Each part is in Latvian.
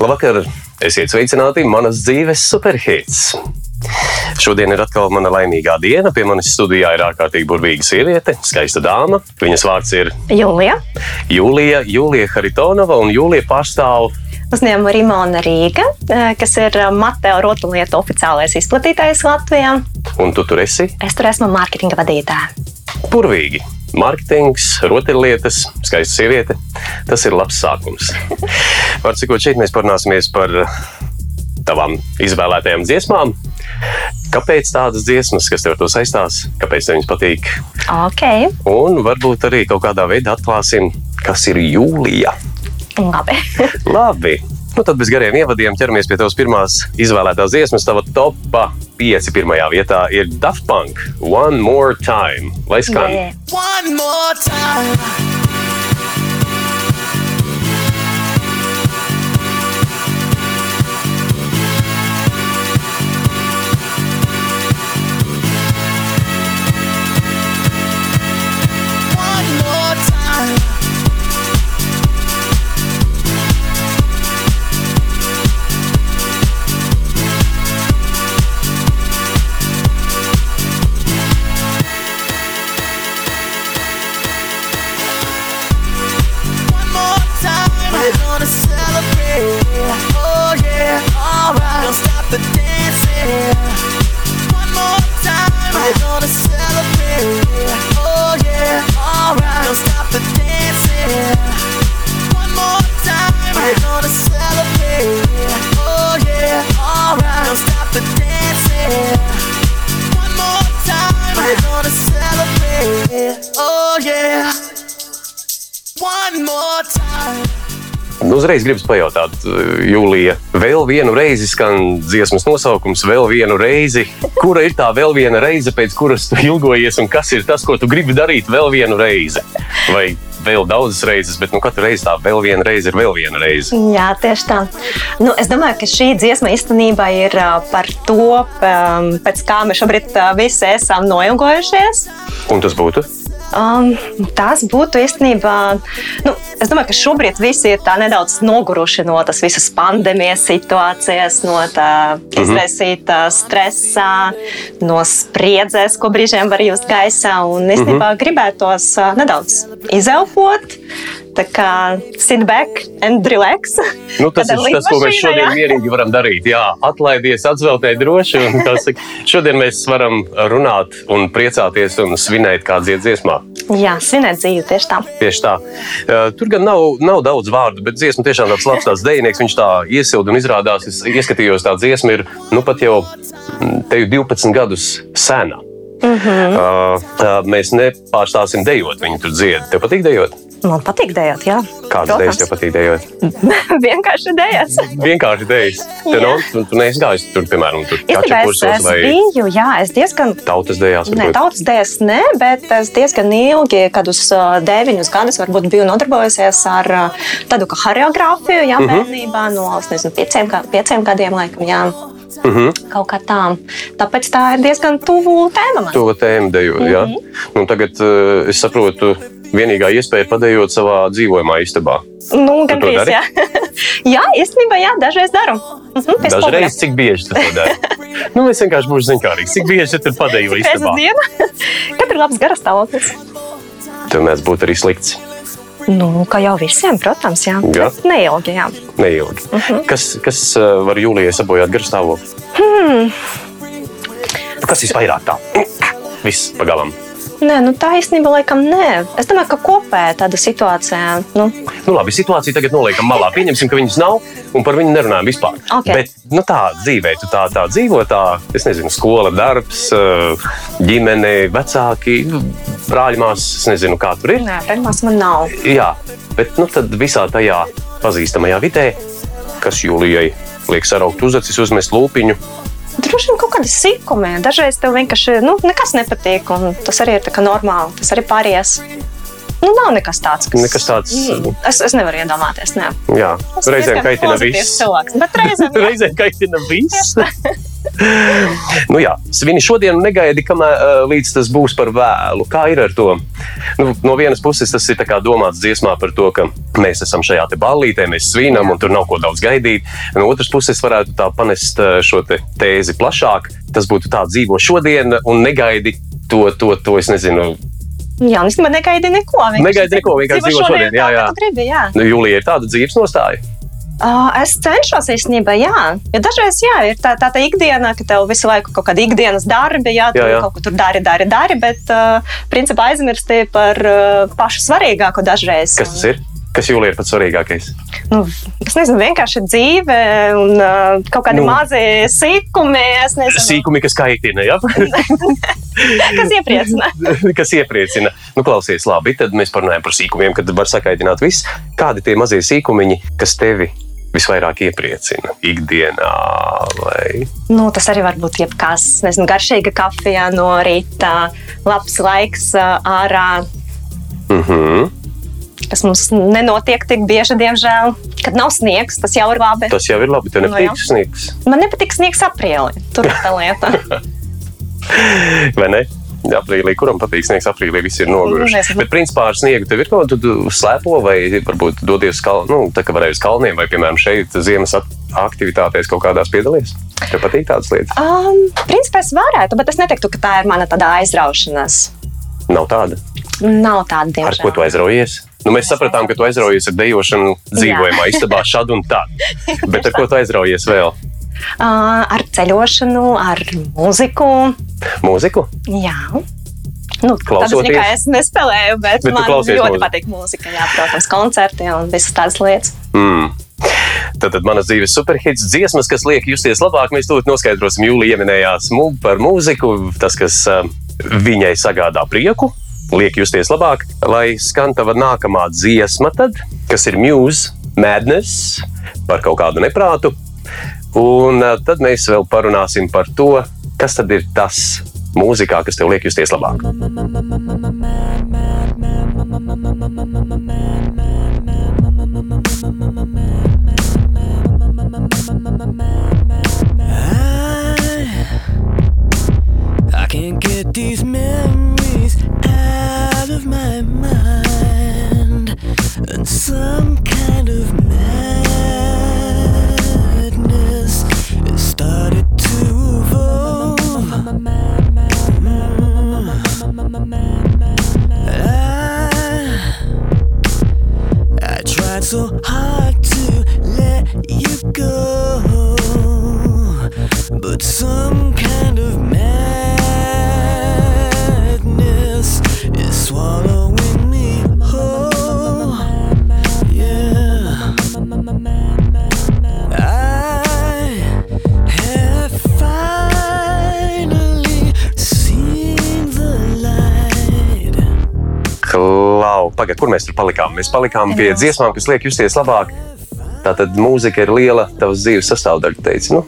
Labvakar! Esiet sveicināti manas dzīves superhits! Šodien ir atkal mana laimīgā diena. Pie manis studijā ir ārkārtīgi burvīga sieviete, skaista dāma. Viņas vārds ir Jūlija. Jūlija, Jūlija Haritonova, un Jūlija pārstāv Uzņēmuma Rimona Rīga, eh, kas ir eh, Mateo rotaļlietu oficiālais izplatītājs Latvijā. Un tu tur esi? Es tur esmu mārketinga vadītāja. Burvīgi! Mārketings, rotaļlietas, skaista sieviete. Tas ir labs sākums. Var cikot, šeit mēs parunāsimies par tavām izvēlētajām dziesmām. Kāpēc tādas dziesmas, kas tev ar to saistās, kāpēc tev viņas patīk? Ok, Un varbūt arī kaut kādā veidā atklāsim, kas ir jūlija. Labi. Labi. Nu, tad bez gariem ievadiem ķeramies pie tavas pirmās izvēlētās dziesmas. Tava topā 5. pirmajā vietā ir Daft Punk. One more time. Lai skan. Yeah. One more time. Uzreiz gribas pajautāt, Jūlija, vēl vienu reizi skan dziesmas nosaukums, vēl vienu reizi. Kura ir tā vēl viena reize, pēc kuras tu ilgojies, un kas ir tas, ko tu gribi darīt vēl vienu reizi? Vai vēl daudzas reizes, bet nu, katru reizi tā vēl viena reize ir vēl viena reize. Jā, tieši tā. Nu, es domāju, ka šī dziesma īstenībā ir par to, pēc kā mēs šobrīd visi esam noilgojušies. Un tas būtu? Um, tas būtu īstenībā. Nu, es domāju, ka šobrīd visi ir tā nedaudz noguruši no tās visas pandēmijas situācijas, no tā izraisītā stresa, no spriedzes, ko brīžiem var just gaisā. Un īstenībā gribētos ā, nedaudz izelpot. Tā kā sit back and relax. Nu, tas ir tas, ko mēs šodien jā. mierīgi varam darīt. Jā, atlaidies, atzeltē droši. saka, Šodien mēs varam runāt un priecāties un svinēt kādā dziesmā. Jā, svinēt dzīvi tieši tā. Tieši tā. Tur gan nav, nav daudz vārdu, bet dziesma tiešām tāds labs tāds dejinieks. Viņš tā iesilda un izrādās. Es ieskatījos, tā dziesma ir nu, pat jau te jau 12 gadus sena. Uh -huh. uh, mēs nepārstāsim dejot, viņi tur dzied. Tev patīk dejot? Man patīk dejot, jā. Kādas dejas tev patīk dejot? Vienkārši dejas. Vienkārši dejas. Te nav, tu, tu neesi gājis tur, piemēram, tur es, kursos es vai biju, jā, es diezgan. tautas. Ne, varbūt? tautas dēļas nē, bet es diezgan ilgi, kad uz deviņus gadus varbūt biju nodarbojusies ar tādu kā choreogrāfiju, jā, bērnībā no es nezinu, pieciem, pieciem gadiem, laikam, jā. Mhm. Kaut kā tā. Tāpēc tā ir diezgan tuvu tēma man. To tēmu dejot. Mm Mhm. -hmm. nu, tagad uh, es saprotu, vienīgā iespēja padejot savā dzīvojamā istabā. Nu, gandrīz, dari? jā. jā, īstenībā, jā, dažreiz daru. Mhm, pie spogura. Dažreiz cik bieži tu to dari? nu, es vienkārši būšu zinkārīgs. Cik bieži tu Reizes istabā? dienā. Kad ir labs garastāvoklis? Tev mēdz būt arī slikts. Nu, kā jau visiem, protams, jā. Jā. Neilgi, jā. Neilgi. Uh Mhm. -huh. Kas, kas uh, var jūlijai sabojāt garstāvokli? Hmm. Nu, Kas visvairāk tā? Viss pagalam. Nē, nu tā īstenībā laikam nē. Es domāju, ka kopējā tāda situācija. Nu, Nu, labi, situāciju tagad noliekam malā. Pieņemsim, ka viņas nav un par viņu nerunājam vispār. Ok. Bet nu, tā dzīvē, tu tā, tā dzīvo, tā, es nezinu, skola, darbs, eh, ģimene, vecāki, nu, brāļmās, es nezinu, kā tur ir. nē, pirmās man nav. Jā, bet nu, tad visā tajā pazīstamajā vidē, kas jūlijai liek saraukt uzacis, uzmest lūpiņu. Droši vien kaut kādi sīkumi. Dažreiz tev vienkārši nu, nekas nepatīk, un tas arī ir normāli. Tas arī pāries. Nu, nav nekas tāds, kas. Nekas tāds- Mm, Es, es nevaru iedomāties. Nē. Jā, Es reizēm kaitina viss. Cilvēks, reizēm. Reizēm kaitina viss. nu, jā, svini šodien negaidi, kamēr uh, līdz tas būs par vēlu. Kā ir ar to? Nu, no vienas puses, tas ir domāts dziesmā par to, ka mēs esam šajā te ballītē, mēs svinam un tur nav ko daudz gaidīt. No otras puses, varētu tā panest uh, šo te tēzi plašāk. Tas būtu tā dzīvo šodien un negaidi to, to, to es nezinu. Jā, un es negaidi neko. Negaidi neko, vienkārši dzīvo šodien. Jā, tā, jā. tu Gribi, jā. Nu, Jūlija ir tāda dzīves nostāja. Uh, es cenšos īstenībā, jā. Jo dažreiz jā, ir tā, tā, tā ikdiena, ka tev visu laiku kaut kāda ikdienas darbi, jā, tu Jā, jā. kaut ko tur dari, dari, dari, bet uh, principā aizmirsti par uh, pašu svarīgāko dažreiz. Kas tas ir? Kas Jūlija ir pats svarīgākais? Nu, es nezinu, vienkārši dzīve un uh, kaut kādi Nu. mazi sīkumi, Sīkumi, kas kaitina, ja? kas iepriecina. kas iepriecina. Nu, klausies, labi, tad mēs parunājam par sīkumiem, kad var sakaitināt viss. Kādi tie mazie sīkumiņi, kas tevi visvairāk iepriecina ikdienā? Vai? Nu, tas arī var būt jebkas. Nezinu, garšīga kafija no rīta, labs laiks uh, ārā. Mhm. kas mums nenotiek tik bieži, diemžēl. Kad nav sniegs, tas jau ir labi. Tas jau ir labi. Tev Nu, nepatīk jā. sniegs, Man nepatīk sniegs aprīlī. Tur ir tā lieta. vai ne? Aprīlī, kuram patīk sniegs, aprīlī viss ir noguruši. Nezinu. Bet, principā, ar sniegu tev ir kaut kāda slēpo, vai varbūt dodies uz kalniem, nu, tā kā varēja uz kalniem, vai, piemēram, šeit ziemas aktivitātēs kaut kādās piedalīties. Tev patīk tādas lietas? Um, principā es varētu, bet es neteiktu, ka tā ir mana tāda aizraušanās. Nav tāda. Nav tāda, Ar diemžēl. ko tu aizraujies? Nu, mēs sapratām, ka tu aizraujies ar dejošanu dzīvojamā istabā šad un tad. Bet ar ko tu aizraujies vēl? Ar ceļošanu, ar mūziku. Mūziku? Jā. Nu, Klausoties? Klausoties, es nespēlēju, bet, Bet man ļoti mūziku? patīk mūzika. Jā, protams, koncerti un visas tādas lietas. Mm. Tātad manas dzīves superhits, dziesmas, kas liek justies labāk. Mēs tūlīt noskaidrosim, Jūlija ieminējās mu- par mūziku, tas, kas viņai sagādā prieku, liek justies labāk. Lai skan tava nākamā dziesma, tad, kas ir Muse, Madness, par kaut kādu neprātu. Un uh, tad mēs vēl parunāsim par to, kas tad ir tas mūzikā, kas tev liek justies labāk. Palikām? Mēs palikām pie dziesmām, kas liek justies labāk. Tātad mūzika ir liela tavas dzīves sastāvdaļa. Teici, nu,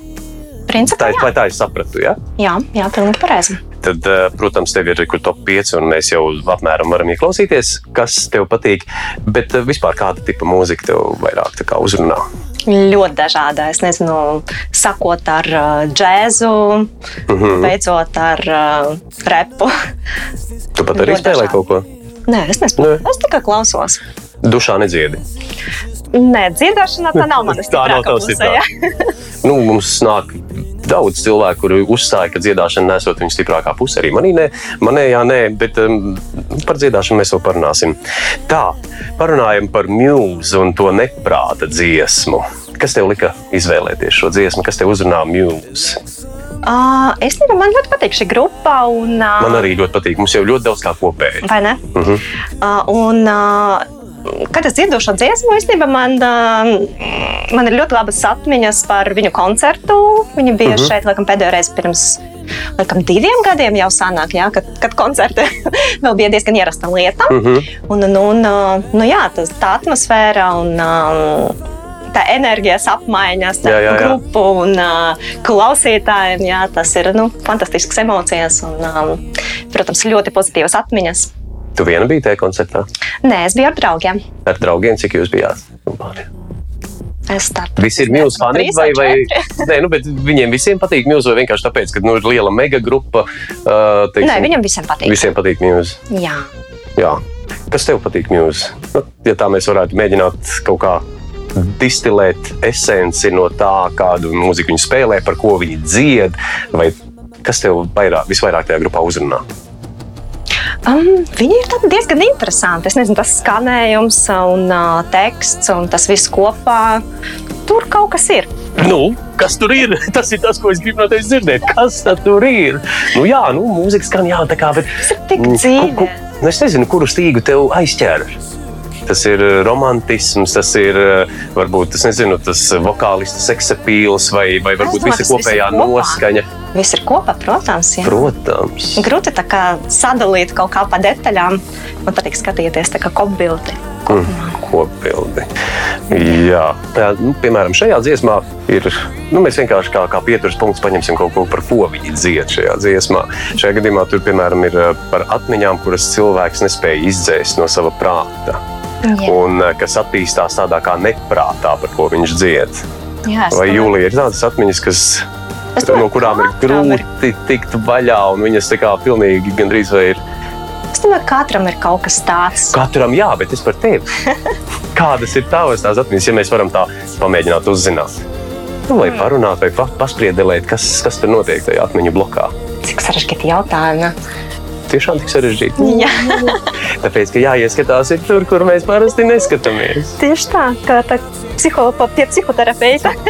Principā, tā, jā, vai tā ir sapratu? Ja? jā, jā pilnīgi pareizi. Tad, eh, protams, tev ir kur top 5, un mēs jau apmēram varam ieklausīties, kas tev patīk. Bet eh, vispār kāda tipa mūzika tev vairāk tā uzrunā? Ļoti dažāda. Es nezinu, sakot ar uh, džēzu, Mhm. beidzot ar repu. Tu pat arī spēlē kaut ko? Nē, es nespēju. Nē. Es tikai klausos. Dušā nedziedi. Nē, dziedāšana tā nav mana Tā nav puse, stiprā. jā. Nu, mums nāk daudz cilvēku, kuri uzstāja, ka dziedāšana nesot viņu stiprākā pusē. Arī manī nē, manējā nē, bet um, par dziedāšanu mēs vēl parunāsim. Tā, parunājam par mūzu un to neprāta dziesmu. Kas tev lika izvēlēties šo dziesmu, kas tev uzrunā mūzu? Uh, es nezinu, man ļoti patīk šī grupa. Un, uh, Man arī ļoti patīk. Mums jau ļoti daudz kā kopēji. Vai ne? Uh -huh. Uh, un, uh, kad es dziedu šo dziesmu, īstenībā man, man ir ļoti labas atmiņas par viņu koncertu. Viņi bija uh Mhm. -huh. šeit laikam, pēdējo reizi pirms laikam, diviem gadiem jau sanāk, jā, kad, kad koncerti vēl bija diezgan ierasta lieta. Uh -huh. Un, un, un, uh, nu, jā, tas, tā atmosfēra un um, tā enerģijas jā, starp grupu un uh, klausītājiem. Jā, tas ir nu, fantastisks emocijas un, um, protams, ļoti pozitīvas atmiņas. Tu viena biji tajā koncertā Nē, es biju ar draugiem. ar draugiem, cik jūs bijāt? Es tā Visi ir mūsu fani, vai, vai nē, nu, viņiem visiem patīk mūsu, vai vienkārši tāpēc, ka nu, ir liela mega grupa. Uh, teiksim, Nē, viņam visiem patīk. visiem patīk mūsu. Jā. Jā. Kas tev patīk mūsu? Nu, ja tā mēs varētu mēģināt kaut kā distilēt esenci no tā, kādu mūziku viņi spēlē, par ko viņi dzied, vai kas tev vairāk, visvairāk tajā grupā uzrunā? Um, viņi ir diezgan interesanti. Es nezinu, tas skanējums un uh, teksts un tas viss kopā. Tur kaut kas ir. Nu, kas tur ir? Tas ir tas, ko es gribu no tevis dzirdēt. Kas tur ir? Nu, jā, nu, mūzika skan, jā, tā kā. Bet, Tas ir tik Mm, dzīvi. nu, es nezinu, kuru stīgu tev aizķēra. Tas ir uh, romantisms, tas ir uh, varbūt tas, nezinu, tas vokālists seksapīls vai, vai varbūt visa kopējā kopā. noskaņa. Viss ir kopā, protams. Jā. Protams. Grūti tā kā sadalīt kaut kā pa detaļām. Man patīk skatīties tā kā kopbildi. Kopbildi. Jā, tā, nu, piemēram, šajā dziesmā ir. Nu, mēs vienkārši kā, kā pieturas punkts paņemsim kaut ko par ko viņi dzied šajā dziesmā. Šajā gadījumā tur, piemēram, ir uh, par atmiņām, kuras cilvēks nespēja izdzēst no sava prāta. Jā, Un uh, kas attīstās tādā kā neprātā, par ko viņš dzied. jā, Vai Jūlija ir tādas atmiņas, kas, no kurām ir katram ir- grūti tikt vaļā, un viņas tā kā pilnīgi gandrīz vai ir Es domāju, ka katram ir kaut kas tāds. Katram jā, bet es par tevi. Kādas ir tavas tās atmiņas, ja mēs varam tā pamēģināt uzzināt? Nu, lai parunātu, vai pa, paspriedelēt, kas, kas tur notiek tajā atmiņu blokā. Cik sarežģīti jautājumi. Tiešām tik sarežģīti. Jā, Tāpēc, ka jāieskatās ir tur, kur mēs parasti neskatāmies. tieši tā, kā tā psiho, pie psihoterapeita.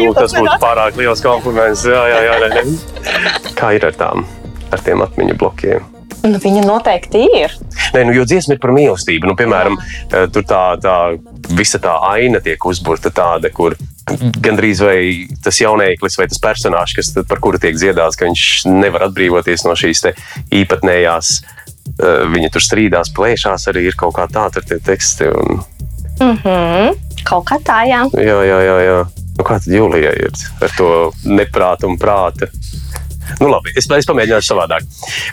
Nu, tas būtu pārāk liels kompliments. Jā, jā, jā. Nē, nē. Kā ir ar tām? Ar tiem atmiņu blokiem. Nu, viņa noteikti ir. Nē, nu, jo dziesma ir par mīlestību. Nu, piemēram, eh, tur tā, tā visa tā aina tiek uzburta tāda, kur gandrīz vai tas jauneklis vai tas personāžs, kas, par kuru tiek dziedāts, ka viņš nevar atbrīvoties no šīs īpatnējās. eh, Viņa tur strīdās, plēšās, arī ir kaut kā tāda ar tie teksti. Un, Mhm. Kaut kā tā, jā. jā, jā, jā, jā. Nu, kā tad Jūlijai ir ar to neprātu un prātu? Nu, labi, es, es pamēģināšu savādāk.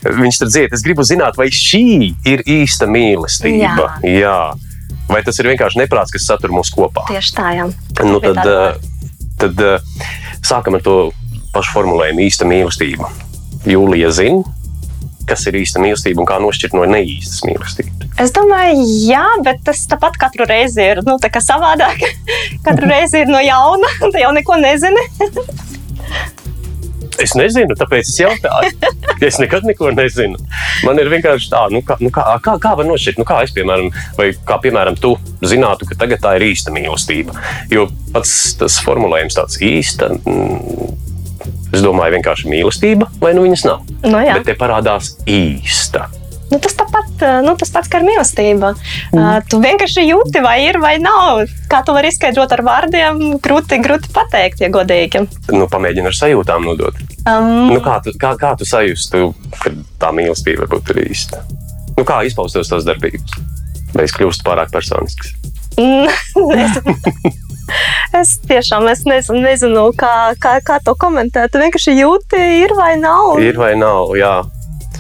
Viņš tur dzied, es gribu zināt, vai šī ir īsta mīlestība. Jā. Jā. Vai tas ir vienkārši neprāts, kas satur mūs kopā? Tieši tā, jā. Nu, tad, eh, tad eh, sākam ar to pašu formulējumu - īsta mīlestība. Jūlija zina, kas ir īsta mīlestība un kā nošķirt no neīstas mīlestības. Es domāju, jā, bet tas tāpat katru reizi ir nu, savādāk. katru reizi ir no jauna, tu jau neko nezini. Es nezinu, tāpēc es jautāju. Es nekad neko nezinu. Man ir vienkārši tā, nu, kā, nu, kā, kā, kā var nošķirt, nu, kā es, piemēram, vai kā, piemēram, tu zinātu, ka tagad tā ir īsta mīlestība. Jo pats tas formulējums tāds īsta. Mm, Es domāju, vienkārši mīlestība, vai nu viņas nav. Nu, jā. Bet te parādās īsta. Nu, tas tāpat, nu, tas pats kā ar mīlestību. Mm. Uh, tu vienkārši jūti, vai ir vai nav. Kā to var izskaidrot ar vārdiem, grūti, grūti pateikt, ja godīgi. Nu, pamēģini ar sajūtām nodot. Um, Nu, kā, tu, kā, kā tu sajustu, ka tā mīlestība varbūt ir īsta? Nu, kā izpaustos tās darbības? Vai es kļūstu pārāk personisks? es tiešām es nezinu, nezinu kā, kā, kā to komentēt. Tu vienkārši jūti, ir vai nav. Ir vai nav? Jā.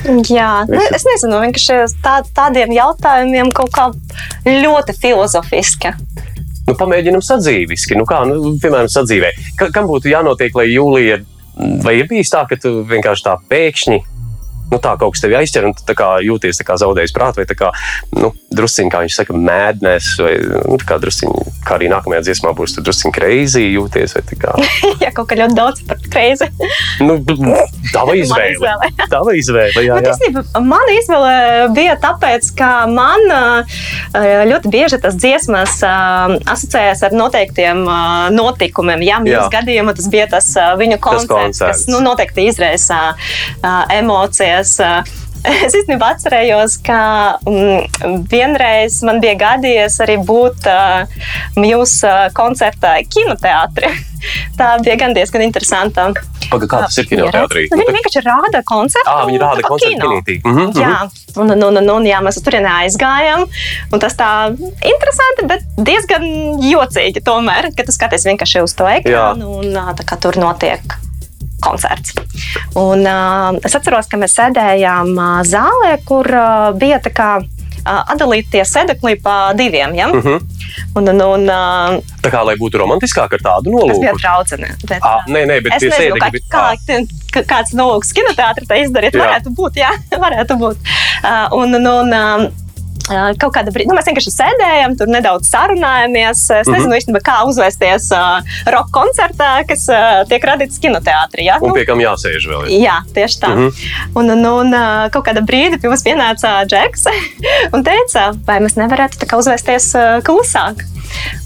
Jā, nu, es nezinu, vienkārši tā, tādiem jautājumiem kaut kā ļoti filozofiski. Nu, pamēģinam sadzīviski. Nu, kā, nu, piemēram, sadzīvē. Ka, kam būtu jānotiek, lai jūlija, vai ir bijis tā, ka tu vienkārši tā pēkšņi. Nu, tā kaut kas tevi aizķer, un tu kā jūties kā zaudējis prātu, vai kā nu, drusciņā, kā viņš saka, mēdnēs, vai nu, kā drusciņā, kā arī nākamajā dziesmā būs drusciņā kreizī jūties. Jā, kaut kā ļoti daudz par kreizi. nu, tā vai izvēle. Tā vai izvēle. Jā, jā. īstenībā mana izvēle bija tāpēc, ka man uh, ļoti bieži tas dziesmas uh, asociējas ar noteiktiem uh, notikumiem. Jā, Jā. gadījumā tas bija tas viņu koncerts, koncerts. kas nu, noteikti izraisa emocijas. Uh, Es īstenībā atcerējos, ka mm, vienreiz man bija gadījies arī būt uh, jūsu uh, koncertā kinoteātrī. Tā bija gan diezgan interesanta. Paga, kā tas ir kinoteātrī? Nu, Viņi vienkārši rāda koncertu. Ah, viņi rāda tā kā koncertu kino. kinītī. Mhm, mhm. Jā, un, un, un, un jā, mēs tur aizgājām. un Tas tā interesanti, bet diezgan jocīgi tomēr, ka tu skaties vienkārši uz to ekrānu un ā, tā kā tur notiek koncerts. Un, uh, es atceros, ka mēs sēdējām uh, zālē, kur uh, bija tā kā uh, atdalīt tie sedekļi pa diviem. Ja? Uh -huh. Un, un, un, uh, Tā kā lai būtu romantiskāk ar tādu tas bija nolūku. Bet, Ah, uh, nē, nē, bet tie nezinu, kā, sēdekļi. kā, kā, kāds nolūks kinoteātrī tā izdarīt. Jā. Varētu būt, jā, varētu būt. Uh, un, un, un, uh, Kaut kāda brīdī, nu, mēs vienkārši sēdējām, tur nedaudz sarunājāmies. Es nezinu, mm -hmm. īstenībā, kā uzvesties uh, roka koncertā, kas uh, tiek radīts kinoteātrī. Ja? Un pie kam jāsēž vēl? ir? Jā, tieši tā. Mhm. Mm -hmm. Un, un, un kaut kādā brīdī pie mums pienāca Džeks un teica, vai mēs nevarētu tā kā uzvesties uh, klusāk.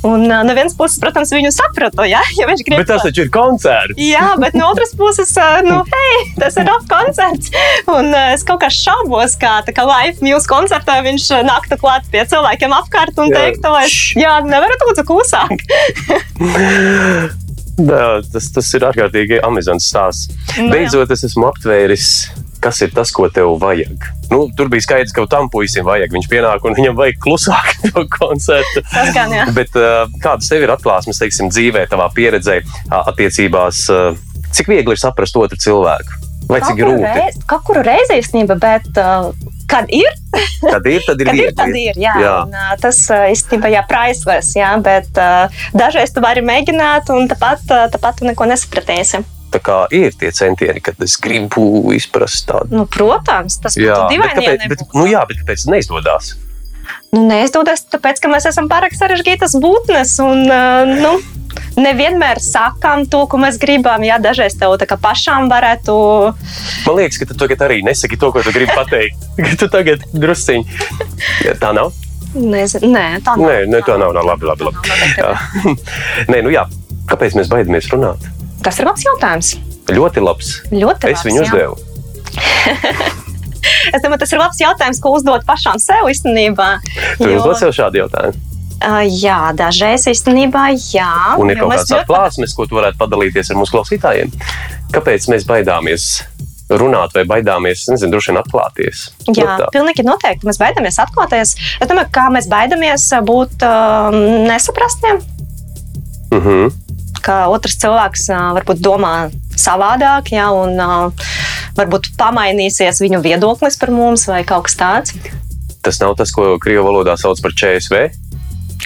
Un uh, no vienas puses, protams, viņu sapratu, ja, ja viņš grib. Bet tas taču ir koncerts. Jā, bet no otras puses, uh, nu, hei, tas ir roka koncerts. Un uh, es kaut kā šaubos, ka tā kā live mūsu koncertā viņš nāktu klāt pie cilvēkiem apkārt un Jā. teiktu, vai jā, nevarat lūdzu klusāk. Jā, tas, tas ir ārkārtīgi amizants stāsts. Nu. Beidzot, es esmu aptvēris, kas ir tas, ko tev vajag. Nu, tur bija skaidrs, ka tam puisim vajag. Viņš pienāk un viņam vajag klusāk to koncertu. Tas gan, jā. Bet uh, kādas tev ir atklāsmes, teiksim, dzīvē, tavā pieredzē, attiecībās? Uh, cik viegli ir saprast otru cilvēku? Vai cik grūti? reizi- Kaut kuru reizi īstenībā, bet uh, kad ir, Kad ir, tad ir Kad ir, viegli. tad ir. Jā, Jā. Un, uh, tas īstenībā ir priceless, jā, bet uh, dažreiz tu vari mēģināt, un tāpat, tāpat tu neko nesapratīsi. Ir tie centieni, kad es gribu izprast tādu. Nu, protams, tas bet, nebūtu. nu jā, bet kāpēc neizdodas? Nu, neizdodas, tāpēc, ka mēs esam pārāk sarežģītas būtnes. Un, uh, nu, Nevienmēr sakām to, ko mēs gribam. Jā, dažreiz tev tā kā pašām varētu. Man liekas, ka tu tagad arī nesaki to, ko tu gribi pateikt. Tu tagad drusciņi. Ja, Tā nav. Nezinu, nē, tā nav. Nē, nē, tā nav. nav labi, labi, labi. Nē, nu jā. Kāpēc mēs baidamies runāt? Tas ir labs jautājums. Ļoti labs. Ļoti Es labs, viņu jā. uzdevu. Es domāju, tas ir labs jautājums, ko uzdot pašām sev īstenībā. Tu jo- uzdod sev šādu jautājumu. Uh, jā, dažreiz īstenībā jā. Un ir kaut kāds ļoti- atklāsmes, ko tu varētu padalīties ar mūsu klausītājiem. Kāpēc mēs baidāmies runāt vai baidāmies, nezinu, droši vien atklāties? Jā, tā. pilnīgi noteikti. Mēs baidāmies atklāties. Es domāju, kā mēs baidāmies būt um, nesaprastiem. Mhm Ka otrs cilvēks uh, varbūt domā savādāk, jā, un uh, varbūt pamainīsies viņu viedoklis par mums vai kaut kas tāds. Tas nav tas, ko krievu valodā sauc par ČSV.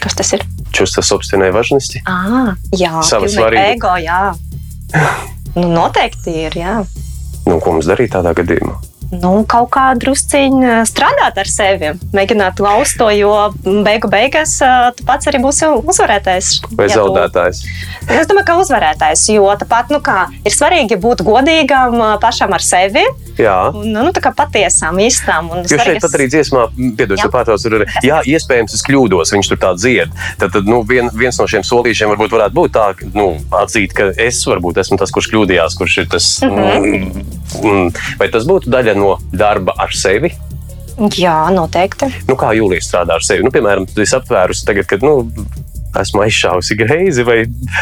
Kas tas ir? Čusta собственной важности. À, jā, Sava pilnīgi svarība. Ego, jā. Nu, noteikti ir. Jā. Nu, ko mums darīt tādā gadījumā? Nu, kaut kā drusciņā strādāt ar sevi, mēģināt laust to, jo beigu beigās tu pats arī būsi uzvarētājs. Vai Ja tu- zaudētājs? Es domāju, ka uzvarētājs, jo tāpat nu, kā, ir svarīgi būt godīgam pašam ar sevi Jā. un nu, tā kā patiesam, īstam. un Jo šeit svarīgi- pat arī dziesmā, piedod, Jā. ja pārtrauc, ir, jā, iespējams, es kļūdos, viņš tur tā dzied. Tad, tad nu, vien, viens no šiem solīšiem varbūt varētu būt tā, ka, nu, atzīt, ka es varbūt esmu tas, kurš kļūdījās, kurš ir tas. Mm, mm, vai tas būtu daļa no darba ar sevi? Jā, noteikti. Nu, kā Jūlija strādā ar sevi? Nu, piemēram, tu esi aptvērusi tagad, kad, nu, esmu aizšāvusi greizi, vai,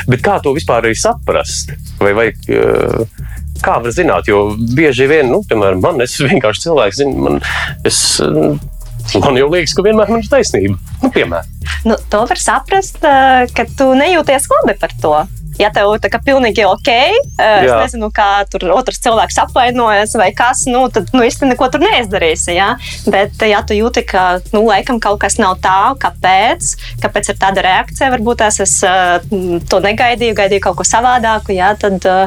bet kā to vispār saprast? Vai, vai, eh, kā var zināt? Jo bieži vien, nu, piemēram, man, es vienkārši cilvēks, zinu, man, es, eh, man jau liekas, ka vienmēr man ir taisnība. Nu, piemēram, Nu, to var saprast, ā, ka tu nejūties labi par to. Ja tev tā kā pilnīgi ok, ā, es Jā. nezinu, kā tur otrs cilvēks apvainojas vai kas, nu, tad nu, īstenībā neko tur neizdarīsi. Ja? Bet, ja tu jūti, ka nu, laikam kaut kas nav tā, kāpēc, kāpēc ir tāda reakcija, varbūt es, es ā, to negaidīju, gaidīju kaut ko savādāku, ja? tad ā,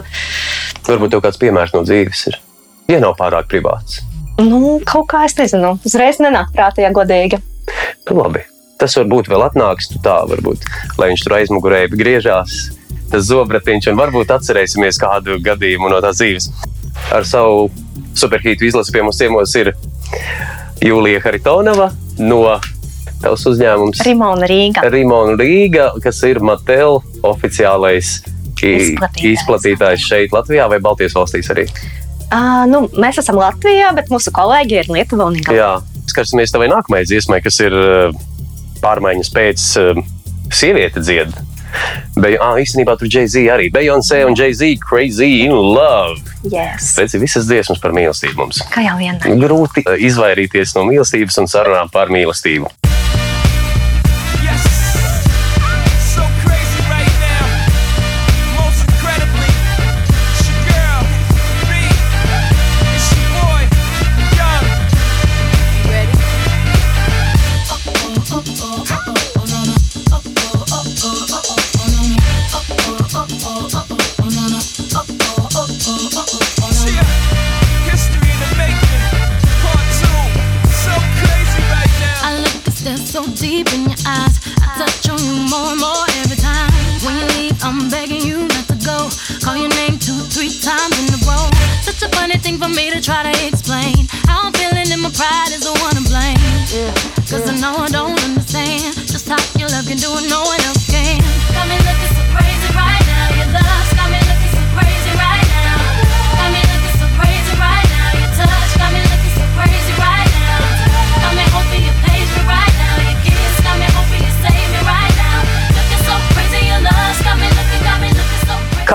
varbūt tev kāds piemērs no dzīves ir. Ja nav pārāk privāts, nu, kaut kā es nezinu, uzreiz nenāk prātā, ja godīgi. tad labi. Tas varbūt vēl atnāks tā, varbūt, lai viņš tur aizmugurē griežās. Tas zobratiņš, un varbūt atcerēsimies kādu gadījumu no tās dzīves. Ar savu superhītu izlasi pie mums ciemos ir Jūlija Haritonova no tavas uzņēmums Rimona Rīga. Rimona Rīga, kas ir Mattel oficiālais Izplatītājs. izplatītājs šeit Latvijā vai Baltijas valstīs arī. Uh, nu, mēs esam Latvijā, bet mūsu kolēģi ir Lietuva un Igaunija. Jā, skatīsimies tavai nākamajai dziesmai, kas ir pārmaiņas pēc uh, sieviete dzied. Be, ah, īstenībā tur Jay-Z arī. Beyoncé un Jay-Z Crazy in Love. Yes. Ir visas dziesmas par mīlestību mums. Kā jau vienmēr. Grūti izvairīties no mīlestības un sarunām par mīlestību. Deep in your eyes. I touch on you more and more every time. When you leave, I'm begging you not to go. Call your name two, three times in a row. Such a funny thing for me to try to explain. How I'm feeling and my pride is the one to blame. Cause I know I don't understand just how your love can do it, no one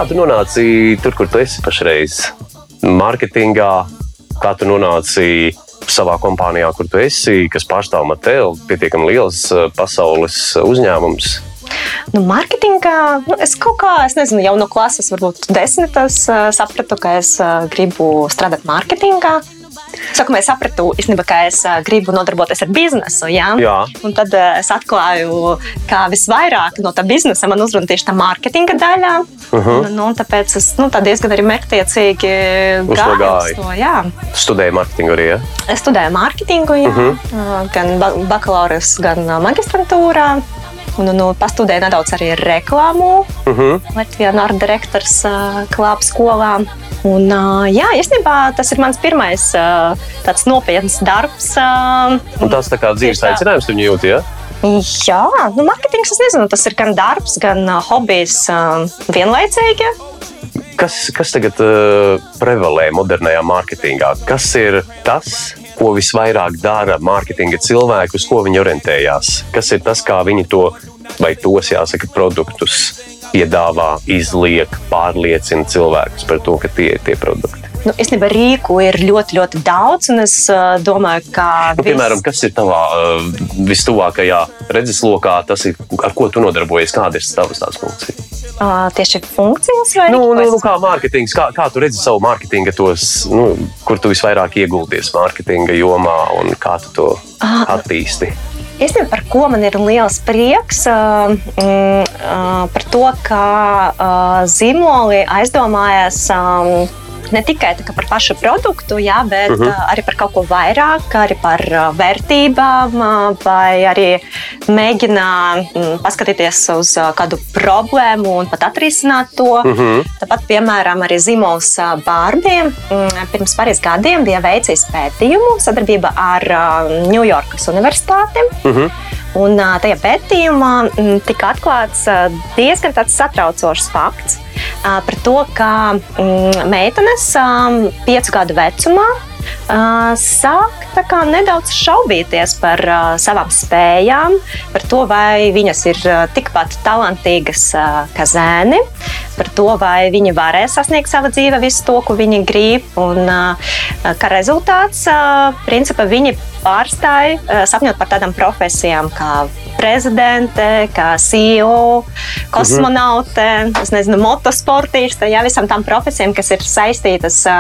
Kā tu nonāci tur, kur tu esi pašreiz? Mārketingā, kā tu nonāci savā kompānijā, kur tu esi, kas pārstāv Matēlu, pietiekami liels eh, pasaules uzņēmums. Nu, mārketingā nu, es kaut kā, es nezinu, jau no klases, varbūt desmitas, ā, sapratu, ka es ā, gribu strādāt mārketingā. Sākumā es sapratu, īstenībā, ka es gribu nodarboties ar biznesu. Ja? Jā. Un tad es atklāju, ka visvairāk no tā biznesa man uzrunā tieši tā mārketinga daļā. Uh Mhm. -huh. un, un tāpēc es nu, tā diezgan arī mērķtiecīgi gāju to. Jā. Studēji mārketingu arī. Ja? Es studēju mārketingu, jā, uh Mhm. -huh. gan ba bakalauras, gan magistrantūrā. Un, un, un pastudēju nedaudz arī reklāmu. Uh -huh. Latvijā Nārda direktors ā, klāpa skolā. Un, ā, jā, īstenībā tas ir mans pirmais ā, tāds nopietns darbs. ā, Un tas tā kā dzīves tā. aicinājums viņu jūt. Ja? Jā, nu, mārketings, es nezinu, tas ir gan darbs, gan ā, hobijs ā, vienlaicīgi. Kas, kas tagad uh, prevalē modernajā mārketingā? Kas ir tas, ko visvairāk dara mārketinga cilvēki, uz ko viņi orientējās? Kas ir tas, kā viņi to vai tos, jāsaka, produktus piedāvā, izliek, pārliecina cilvēkus par to, ka tie ir tie produkti? Nu, īstenībā rīku ir ļoti, ļoti daudz, es ā, domāju, ka. Nu, piemēram, kas ir tavā uh, vistuvākajā redzeslokā, tas ir, ar ko tu nodarbojies, kāda ir tavas tās funkcijas? ā, tieši funkcijas vai Nu, nu, nu, kā mārketings, kā, kā tu redzi savu mārketinga tos, nu, kur tu visvairāk ieguldies mārketinga jomā un kā tu to attīsti? Īstenībā par ko man ir liels prieks, mm, ā, par to, ka ā, zīmoli aizdomājas. ā, Ne tikai kā par pašu produktu, jā, bet uh Mhm. -huh. arī par kaut ko vairāk, arī par vērtībām, vai arī mēģina paskatīties uz kādu problēmu un pat atrisināt to. Uh Mhm. -huh. Tāpat, piemēram, arī zīmols Bārbiem pirms pāris gadiem bija veicis pētījumu sadarbībā ar Ņujorkas Universitāti. Mhm. Un ā, tajā pētījumā tika atklāts diezgan satraucošs fakts par to, ka mm, meitenes piecu gadu vecumā sāk kā nedaudz šaubīties par ā, savām spējām, par to, vai viņas ir ā, tikpat talantīgas ā, kā zēni, par to, vai viņi varēs sasniegt savā dzīvē visu to, ko viņi grib. Un, kā rezultāts, principā viņi pārstāja sapņot par tādām profesijām kā prezidente, kā CEO, kosmonaute, es nezinu, motosportiste, jā, visām tām profesijām, kas ir saistītas ā,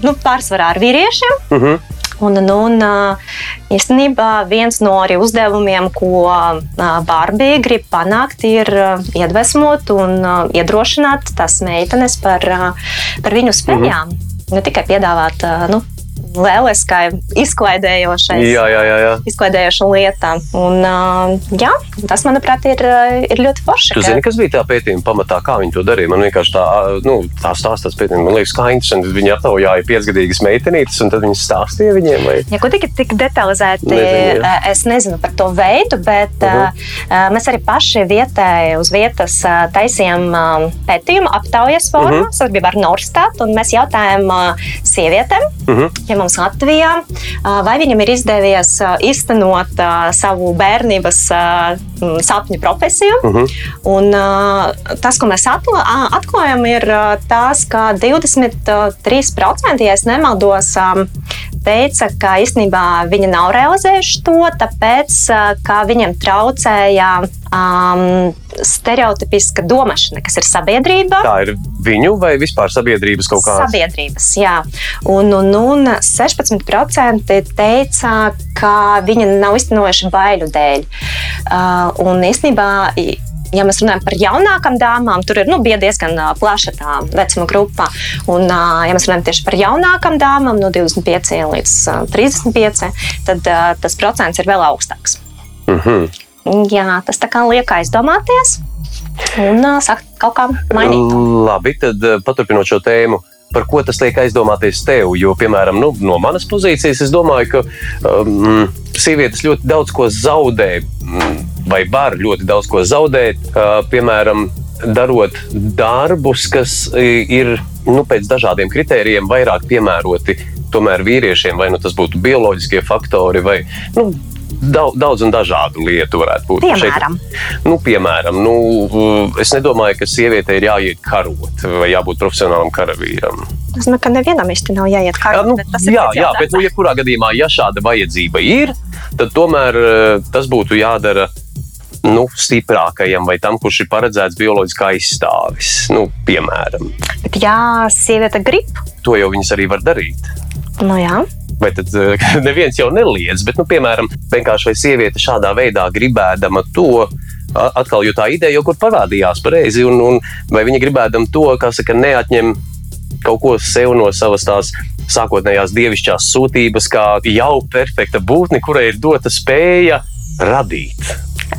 nu, pārsvarā ar vīriešiem. Mhm. Un, un, un ā, īstenībā viens no arī uzdevumiem, ko Bārbija grib panākt, ir iedvesmot un iedrošināt tās meitenes par, par viņu spējām. Ne tikai piedāvāt ā, nu, lieliskai, izklaidējošai. Jā, jā, jā. jā. Izklaidējoša lieta. Un, ā, jā, tas, manuprāt, ir, ir ļoti forši. Tu ka- zini, kas bija tā pētījuma pamatā, kā viņi to darīja? Man vienkārši tā, nu, tā stāstās pētījumā, man liekas, kā interesanti. Viņi aptaujāja piecgadīgas meitenītes, un tad viņi stāstīja viņiem, vai Ja godīgi tik detalizēti, Nezinu, jā. es nezinu par to veidu, bet uh. -huh. mēs arī paši vietēji uz vietas eh, taisījām eh, pētījumu aptaujas formā uh Mhm. -huh. sadarbībā ar Norstat. un Mēs jautājām eh, sievietēm, uh Mhm. -huh. ja mums Latvijā, vai viņam ir izdevies īstenot eh, savu bērnības sapņu profesiju. uh -huh. Un, tas, ko mēs atklājam, ir tas, ka 23%, ja nemaldos, teica, ka īstenībā viņi nav realizējuši to, tāpēc, ka viņiem traucēja um, stereotipiska domāšana, kas ir sabiedrība. Tā ir viņu vai vispār sabiedrības kaut kāda? Sabiedrības, jā. Un, un, un 16% teica, ka viņi nav iztenojuši baiļu dēļ. Uh, un īstenībā. Ja mēs runājam par jaunākām dāmām, tur ir nu, bija diezgan ā, plaša tā vecuma grupa. Un, ā, ja mēs runājam tieši par jaunākām dāmām, no 25 līdz ā, 35, tad ā, tas procents ir vēl augstāks. Mm -hmm. Jā, tas tā kā liek aizdomāties un uh, sakt kaut kā mainīt. Labi, tad uh, paturpinot šo tēmu. Par ko tas liek aizdomāties tev? Jo, piemēram, nu, no manas pozīcijas, es domāju, ka um, sievietes ļoti daudz ko zaudē, mm, vai var ļoti daudz ko zaudēt. Uh, piemēram, darot darbus, kas ir nu, pēc dažādiem kritērijiem vairāk piemēroti tomēr vīriešiem, vai nu tas būtu bioloģiskie faktori, vai nu, daudz, daudz un dažādu lietu varētu būt. Piemēram, Šeit, nu, piemēram nu, es nedomāju, ka sievietei ir jāiet karot vai jābūt profesionālam karavīram. es domāju, ka nevienam īsti nav jāiet Jā, karā. nu, jā, jā, bet nu, jebkurā gadījumā, ja šāda vajadzība ir, tad tomēr eh, tas būtu jādara nu, stiprākajam vai tam, kurš ir paredzēts bioloģiskā aizstāvis. Nu, piemēram, Bet, jā, sieviete grib. to jau viņas arī var darīt. Nu, jā. Vai tad eh, neviens jau neliedz, bet, nu, piemēram, vienkārši vai sieviete šādā veidā gribēdama to. Atkal, jo tā ideja jau kur parādījās pareizi, un, un vai viņa gribēdama to, saka, neatņem kaut ko sev no savas tās sākotnējās dievišķās sūtības, kā jau perfekta būtne, kurai ir dota spēja radīt.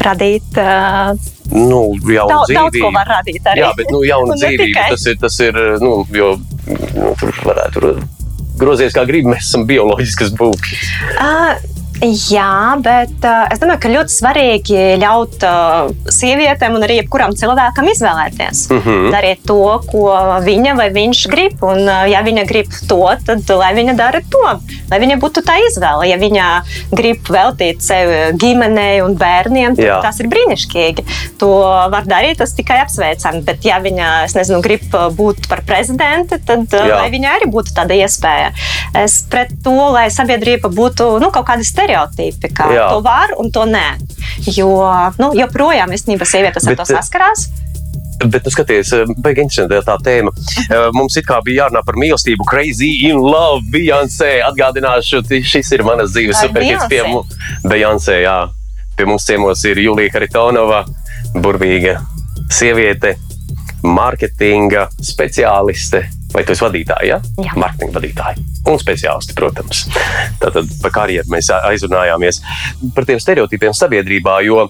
Radīt. Uh, Nu, jaunu daudz, daudz dzīvību. ko var radīt arī. Jā, bet nu, jauna Un ne dzīvība tikai. tas ir. Tas ir nu, jo, nu, varētu grozīties kā gribi. Mēs esam bioloģiskas būtnes. Uh, jā, bet uh, es domāju, ka ļoti svarīgi ļaut uh, sievietēm un arī jebkuram cilvēkam izvēlēties. Mm -hmm. Darīt to, ko viņa vai viņš grib. Un, uh, ja viņa grib to, tad lai viņa dara to. Lai viņa būtu tā izvēle. Ja viņa grib veltīt sevi ģimenei un bērniem, tad Jā. tas ir brīnišķīgi. To var darīt, tas tikai apsveicami. Bet, ja viņa nezinu, grib uh, būt par prezidenti, tad uh, lai viņai arī būtu tāda iespēja. Es pret to, lai sabiedrība būtu nu, kaut kādi stereotipi, kā Jā. to var un to nē. Jo nu, joprojām īstenībā sievietes ar Bet, to saskarās. Bet, nu, skaties, baigi interesanti tā tēma. Eh, Mums it kā bija jārunā par mīlestību, crazy in love, Beyoncé. Atgādināšu, šis ir manas dzīves superhits pie mums. Beyoncé, jā. Pie mums ciemos ir Julija Haritonova, burvīga sieviete, mārketinga speciāliste. Vai tu esi vadītāja? Ja? Jā. Mārketinga vadītāja. Un speciālisti, protams. Tātad par karjeru mēs aizrunājāmies par tiem stereotipiem sabiedrībā. Jo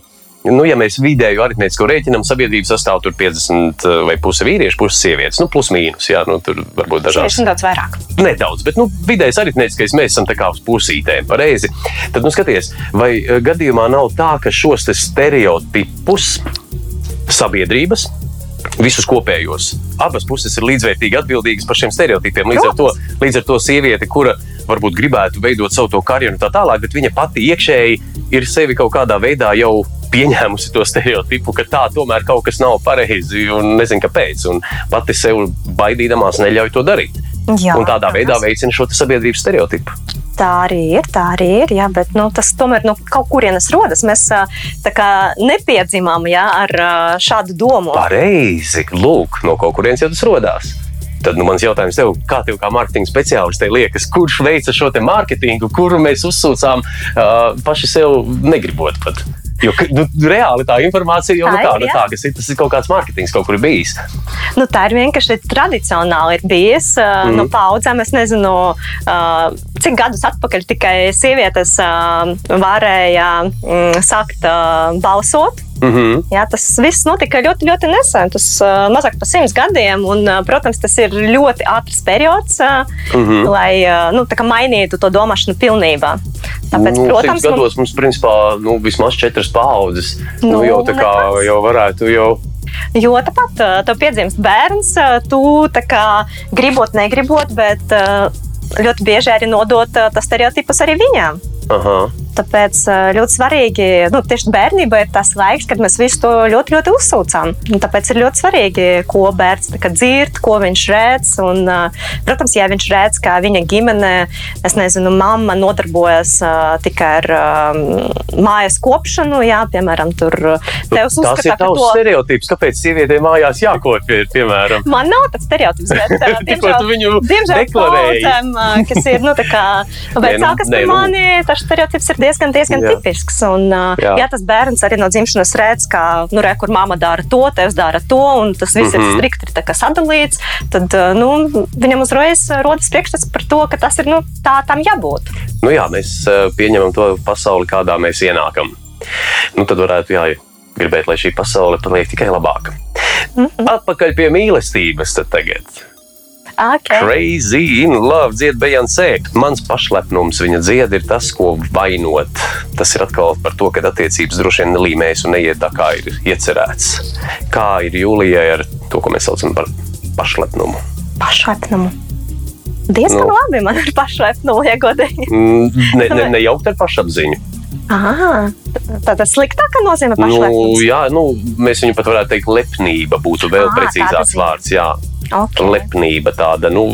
Nu, ja mēs vidēju aritmētisko rēķinam, sabiedrība sastāv tur 50 vai puse vīriešu, puse sievietes. Nu, plus mīnus, jā, nu, tur varbūt dažādas. Tieši daudz vairāk. Nedaudz, bet nu, vidējais aritmētiskais mēs esam uz pusītēm, pareizi. Tad, nu, skaties, vai eh, gadījumā nav tā, ka šos te stereotipus sabiedrības visus kopējos. Abas puses ir līdzvērtīgi atbildīgas par šiem stereotipiem. Līdz ar, to, līdz ar to sieviete, kura varbūt gribētu veidot savu karjeru tā tālāk, bet viņa pati iekšēji ir sevi kaut kādā veidā jau pieņēmusi to stereotipu, ka tā tomēr kaut kas nav pareizi un nezinu kāpēc. Un pati sev baidīdamās neļauj to darīt. Jā, un tādā veidā protams. veicina šo sabiedrības stereotipu. Tā arī ir, tā arī ir. Jā, bet nu, tas tomēr no kaut kurienes rodas. Mēs kā nepiedzimām jā, ar šādu domu. Pareizi, lūk, no kurienes jau tas radās. Tad nu, mans jautājums tev, kā tev kā mārketinga speciālistei liekas, kurš veica šo mārketingu, kuru mēs uzsūcām uh, paši sev negribot pat? Jo nu, reāli tā informācija jau Tā nu, ir, nu, jā. tā, kas ir, tas ir kaut kāds mārketings, kaut kur ir bijis. Nu, tā ir vienkārši tradicionāli ir bijis. Mm. No paudzēm es nezinu, cik gadus atpakaļ tikai sievietes varēja mm, sākt balsot. Mm -hmm. Jā, tas viss notika ļoti, ļoti nesen. Tas uh, mazāk par simts gadiem. Un, uh, protams, tas ir ļoti ātrs periods, uh, Mm -hmm. lai uh, nu, mainītu to domāšanu pilnībā. Tāpēc, nu, protams, gados mums principā nu, vismaz četras paudzes. Nu, Nu, jau tā kā jau varētu jau. Jo tāpat tev piedzimst bērns, tu tā kā gribot, negribot, bet ļoti bieži arī nodot tas stereotipus arī viņām. Aha. Tāpēc uh, ļoti svarīgi, nu, tieši bērnībā ir tas laiks, kad mēs visu to ļoti, ļoti uzsūcām. Un Tāpēc ir ļoti svarīgi, ko bērns dzird, ko viņš redz. Un, uh, protams, ja viņš redz, ka viņa ģimene, es nezinu, mamma nodarbojas uh, tikai ar mājas kopšanu, jā, piemēram, tur uh, tevs Nu, Tas ir tavs to. stereotips, kāpēc sievietēm mājās jākopja, piemēram. Man nav tāds stereotips, bet, viņu diemžēl deklarēji. uh, kas ir nu, tā kā vecākas nē, par nu. mani, tas stereotips ir diezgan, diezgan Jā. tipisks. Un, Jā. ja tas bērns arī no dzimšanas redz, ka, nu, re, kur mamma dara to, tevs dara to, un tas viss Mhm. ir strikti tā kā sadalīts, tad nu, viņam uzreiz rodas priekšstats par to, ka tas ir nu, tā tam jābūt. Nu jā, mēs pieņemam to pasauli, kādā mēs ienākam. Nu, tad varētu jā, gribēt, lai šī pasaule paliek tikai labāka. Atpakaļ pie mīlestības tagad. Okay. Crazy in love, dzied Beyoncé. Mans pašlepnums viņa dzied ir tas, ko vainot. Tas ir atkal par to, ka attiecības droši vien nelīmējas un neiet tā, kā ir iecerēts. Kā ir Jūlijai ar to, ko mēs saucam par pašlepnumu? Pašlepnumu. Diezgan Nu. labi man ir pašlepnumu, ja godīgi. Mm, Ne, ne, nejaukt ar pašapziņu. Aha, tā tas sliktākā nozīmē Nu, jā, nu, mēs viņu pat varētu teikt, lepnība būtu vēl Ā, precīzāks vārds. Jā, Okay. lepnība tāda. Nu,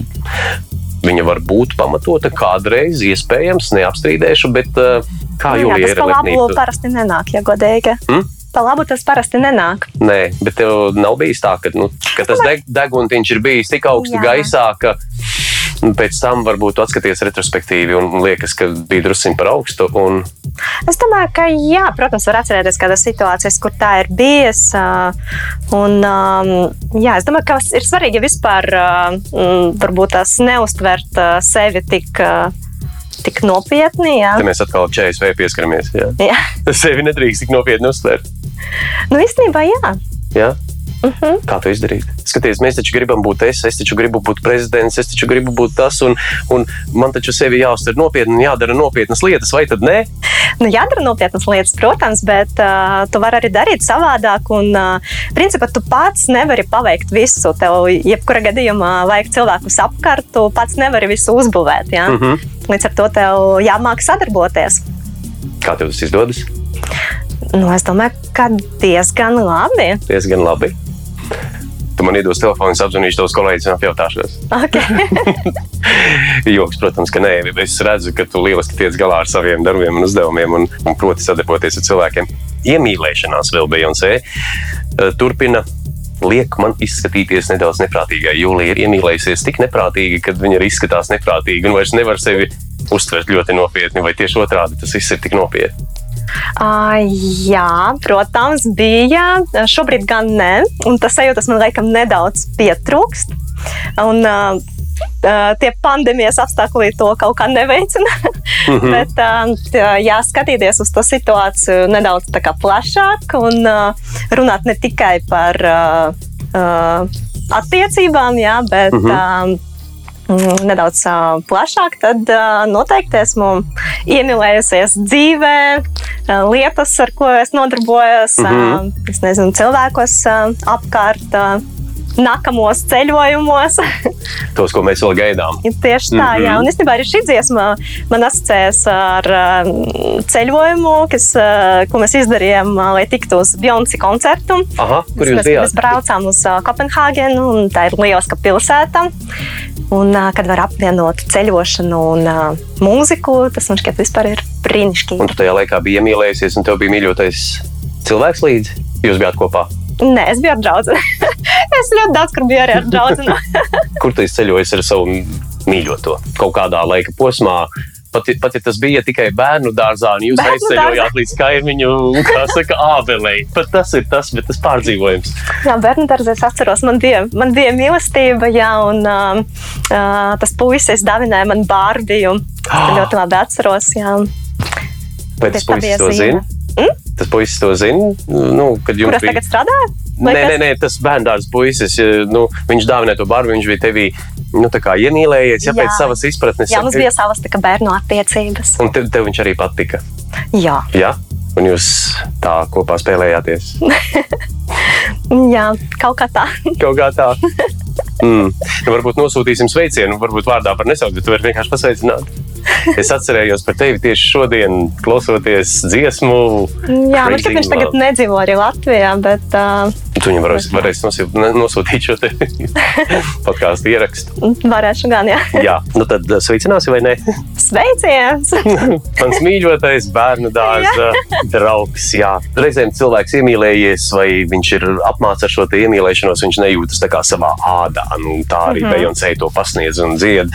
Viņa var būt pamatota kādreiz, iespējams, neapstrīdēšu, bet uh, kā Nu, jā, Jūlijai tas ir lepnība? parasti nenāk, ja godīgi. Hmm? Pa labu tas parasti nenāk. Nē, bet tev nav bijis tā, ka, nu, ka tas deg, deguntiņš ir bijis tik augstu Jā. gaisā, ka nu, pēc tam varbūt atskaties retrospektīvi un liekas, ka bija drusciņš par augstu. Un, Es domāju, ka jā, protams, var atcerēties kādas situācijas, kur tā ir bijis. Un, jā, es domāju, ka ir svarīgi vispār varbūt tās neustvert sevi tik, tik nopietni. Jā. te mēs atkal čējas vai pieskaramies. Jā. Jā. Sevi nedrīkst tik nopietni uztvert. Nu, īstenībā, jā. Jā? Uh -huh. Kā to izdarīt? Skaties, mēs taču gribam būt es, es taču gribu būt prezidents, es taču gribu būt tas, un, un man taču sevi jāuztver nopietni un jādara nopietnas lietas, vai tad nē? Nu, jādara nopietnas lietas, protams, bet uh, tu vari arī darīt savādāk. Un, uh, principā, tu pats nevari paveikt visu. Tev, jebkurā gadījumā, vajag cilvēkus apkārt, tu pats nevari visu uzbūvēt. Ja? Mm -hmm. Līdz ar to tev jāmāk sadarboties. Kā tev tas izdodas? Nu, es domāju, ka diezgan labi. Diezgan labi. Tu man iedos telefonu, apzvanīšu tos kolēģus un apjautāšos. Okay. Joks, protams, ka nē. Es redzu, ka tu lieliski tiec galā ar saviem darbiem un uzdevumiem un, un proti sadarboties ar cilvēkiem. Iemīlēšanās vēl Beyoncé eh, turpina. Liek man izskatīties nedaudz neprātīgai. Jūlija ir iemīlējusies tik neprātīgi, ka viņa arī izskatās neprātīgi un vairs nevar sevi uztvert ļoti nopietni, vai tieši otrādi tas viss ir tik nopietni. Uh, jā, protams, bija. Šobrīd gan nē, un tas sajūtas man laikam nedaudz pietrūkst. Un, uh, tie pandēmijas apstākļi to kaut kā neveicina. Mhm. Bet, uh, jā, skatīties uz to situāciju nedaudz plašāk un uh, runāt ne tikai par uh, attiecībām, jā, bet mm, nedaudz uh, plašāk, tad uh, noteikti esmu iemīlējusies dzīvē, uh, lietas, ar ko es nodarbojos, Mhm. uh, es nezinu, cilvēkos apkārt. Nākamos ceļojumos. Tos, ko mēs vēl gaidām. Tieši tā, mm Mhm. -hmm. jā. Un īstenībā arī šī dziesma man asociējas ar uh, ceļojumu, kas, uh, ko mēs izdarījām, uh, lai tiktu uz Beyoncé koncertu. Aha, kur jūs mēs, bijāt? mēs braucām uz uh, Kopenhāgenu, un tā ir lieliska pilsēta. Un, kad var apvienot ceļošanu un mūziku, tas man šķiet vispār ir brīnišķīgi. Un tu tajā laikā biji iemīlējusies, un tev bija mīļotais cilvēks līdzi. Jūs bijāt kopā. Nē, es biju ar draugu. es ļoti daudz kur biju arī ar draugu. Kur tu ceļojies ar savu mīļoto? Kaut kādā laika posmā. Pat, pat ja tas bija tikai bērnu dārzā, un jūs aizceļojāt līdz kaimiņu, kā saka, ābelei. Pat tas ir tas, bet tas pārdzīvojums. Jā, bērnu dārzā es atceros, man bija, man bija mīlestība, jā, un uh, uh, tas puisis dāvināja man bārbiju. Ah. Ļoti labi atceros, jā. Vai tas puisis to zīme. zina? Tas puisis to zina. Nu, kad jums bija. tagad strādāju? Vai Nē, nē, nē, tas bērns puisis. Nu, viņš dāvināja to barbu, viņš bija tevī nu, tā kā iemīlējies, ja Jā. pēc savas izpratnes. Jā, mums bija savas bērnu attiecības. Un tev, tev viņš arī patika. Jā, Ja? Un jūs tā kopā spēlējāties. jā kaut kā tā. Kaut kā tā. Mm. Nu, varbūt nosūtīsim sveicienu, varbūt vārdā par nesaukt, bet tu vari vienkārši pasveicināt. Es atcerējos par tevi tieši šodien, klausoties dziesmu. Jā, man Crazy šķiet, viņš tagad nedzīvo arī Latvijā, bet uh, Tu viņam nosūt, ne- nosūtīt šo podkāstu ierakstu. varēšu gan, jā. Jā, nu tad sveicināsi vai ne? Sveiciens! Mans mīļotais bērnu dārza draugs. Jā. Reizēm cilvēks iemīlējies, vai viņš ir apmācīts ar šo iemīlēšanos, viņš nejūtas tā kā savā ādā. Nu, tā arī mm. -hmm. Beyoncé to pasniedz un dzied.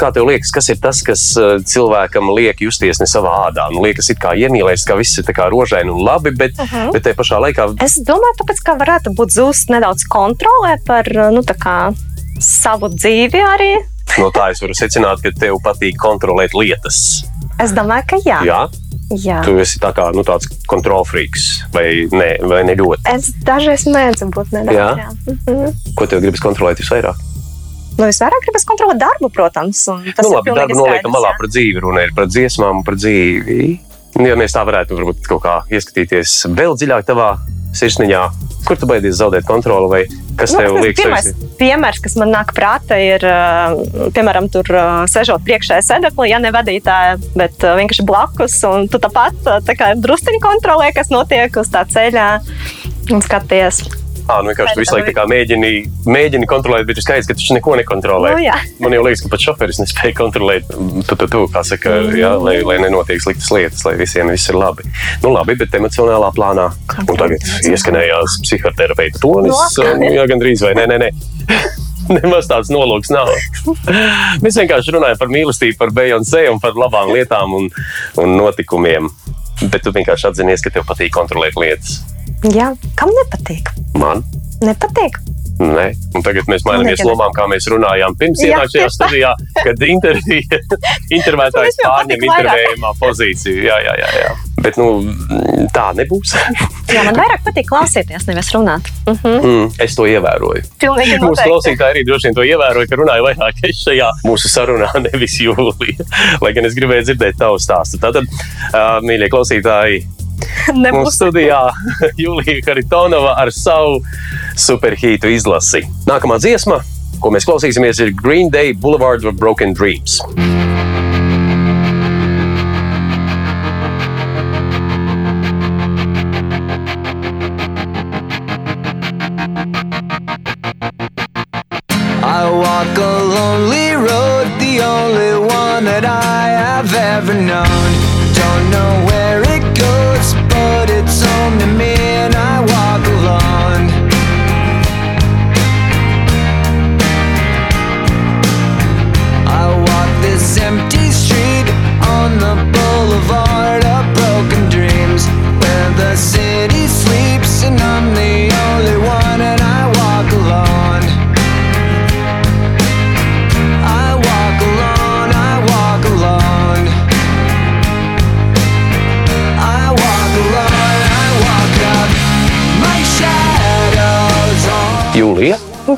Kā tev liekas, kas ir tas, kas uh, cilvēkam liek justies ne savā ādā? Nu, liekas, kā iemīlējies, ka viss ir tā kā rožaini un labi, bet, uh Mhm. -huh. bet te pašā laikā Es domāju, tāpēc, ka varētu būt zūst nedaudz kontrolē par nu, kā, savu dzīvi arī. no tā es varu secināt, ka tev patīk kontrolēt lietas. Es domāju, ka jā. Jā, Jā. Tu esi tā kā, nu, tāds kontrolfrīks vai ne, vai ne ļoti. Es dažreiz mēdzu būt nedaudz. Jā? Jā. Mhm. Ko tev gribas kontrolēt visvairāk? Nu, visvairāk gribas kontrolēt darbu, protams. Tas Nu, ir labi, pilnīgi darbu noliekam skaidrs, malā par dzīvi, runa ir par dziesmām par dzīvi. Nu, Ja mēs tā varētu varbūt kaut kā ieskatīties vēl dziļāk tavā sirsniņā, kur tu baidies zaudēt kontroli vai kas Nu, tev liekas? pirmais tev esi- piemērs, kas man nāk prātā, ir, piemēram, tur sežot priekšā sēdeklī, ja ne vadītāja, bet vienkārši blakus. Un tu tāpat tā kā druskuļi kontrolē, kas notiek uz tā ceļa un skaties. Ā, nu, vienkārši tu visu laiku tā mēģini, mēģini kontrolēt, bet ir skaidrs, ka tu neko nekontrolē. Nu, jā. Man jau liekas, ka pat šoferis nespēja kontrolēt to, to, to kā saka, jā, lai, lai nenotiek sliktas lietas, lai visiem viss ir labi. Nu, labi, bet emocionālā plānā. Un tagad ieskanējās psihoterapeita tonis. Nu, atkal. Jā, gandrīz vai nē, nē, nē. Nemaz tāds nolūks nav. Mēs vienkārši runājam par mīlestību, par Beyoncé un par labām lietām un, un notikumiem. Bet tu vienkārši atzinies, ka tev patīk kontrolēt lietas. Jā, kam nepatīk? Man Nepatīk. Nē, un tagad mēs mainamies Negribu. lomām, kā mēs runājām pirms tā. studijā, kad intervētājs pārņem intervējumā pozīciju. Jā, jā, jā, jā. Bet nu, tā nebūs. Jā, man vairāk patīk klausīties, nevis runāt. Mhm. Mm, es to ievēroju. Mūsu klausītāji arī droši vien to ievēroja, ka runāja vairāk šajā mūsu sarunā, nevis jūlijā. Lai gan es gribēju dzirdēt tavu stāstu. Tātad, uh, mīļie klausītāji, Nebūs. studijā Julija Haritonova ar savu superhītu izlasi. Nākamā dziesma, ko mēs klausīsimies, ir Green Day Boulevard of Broken Dreams. I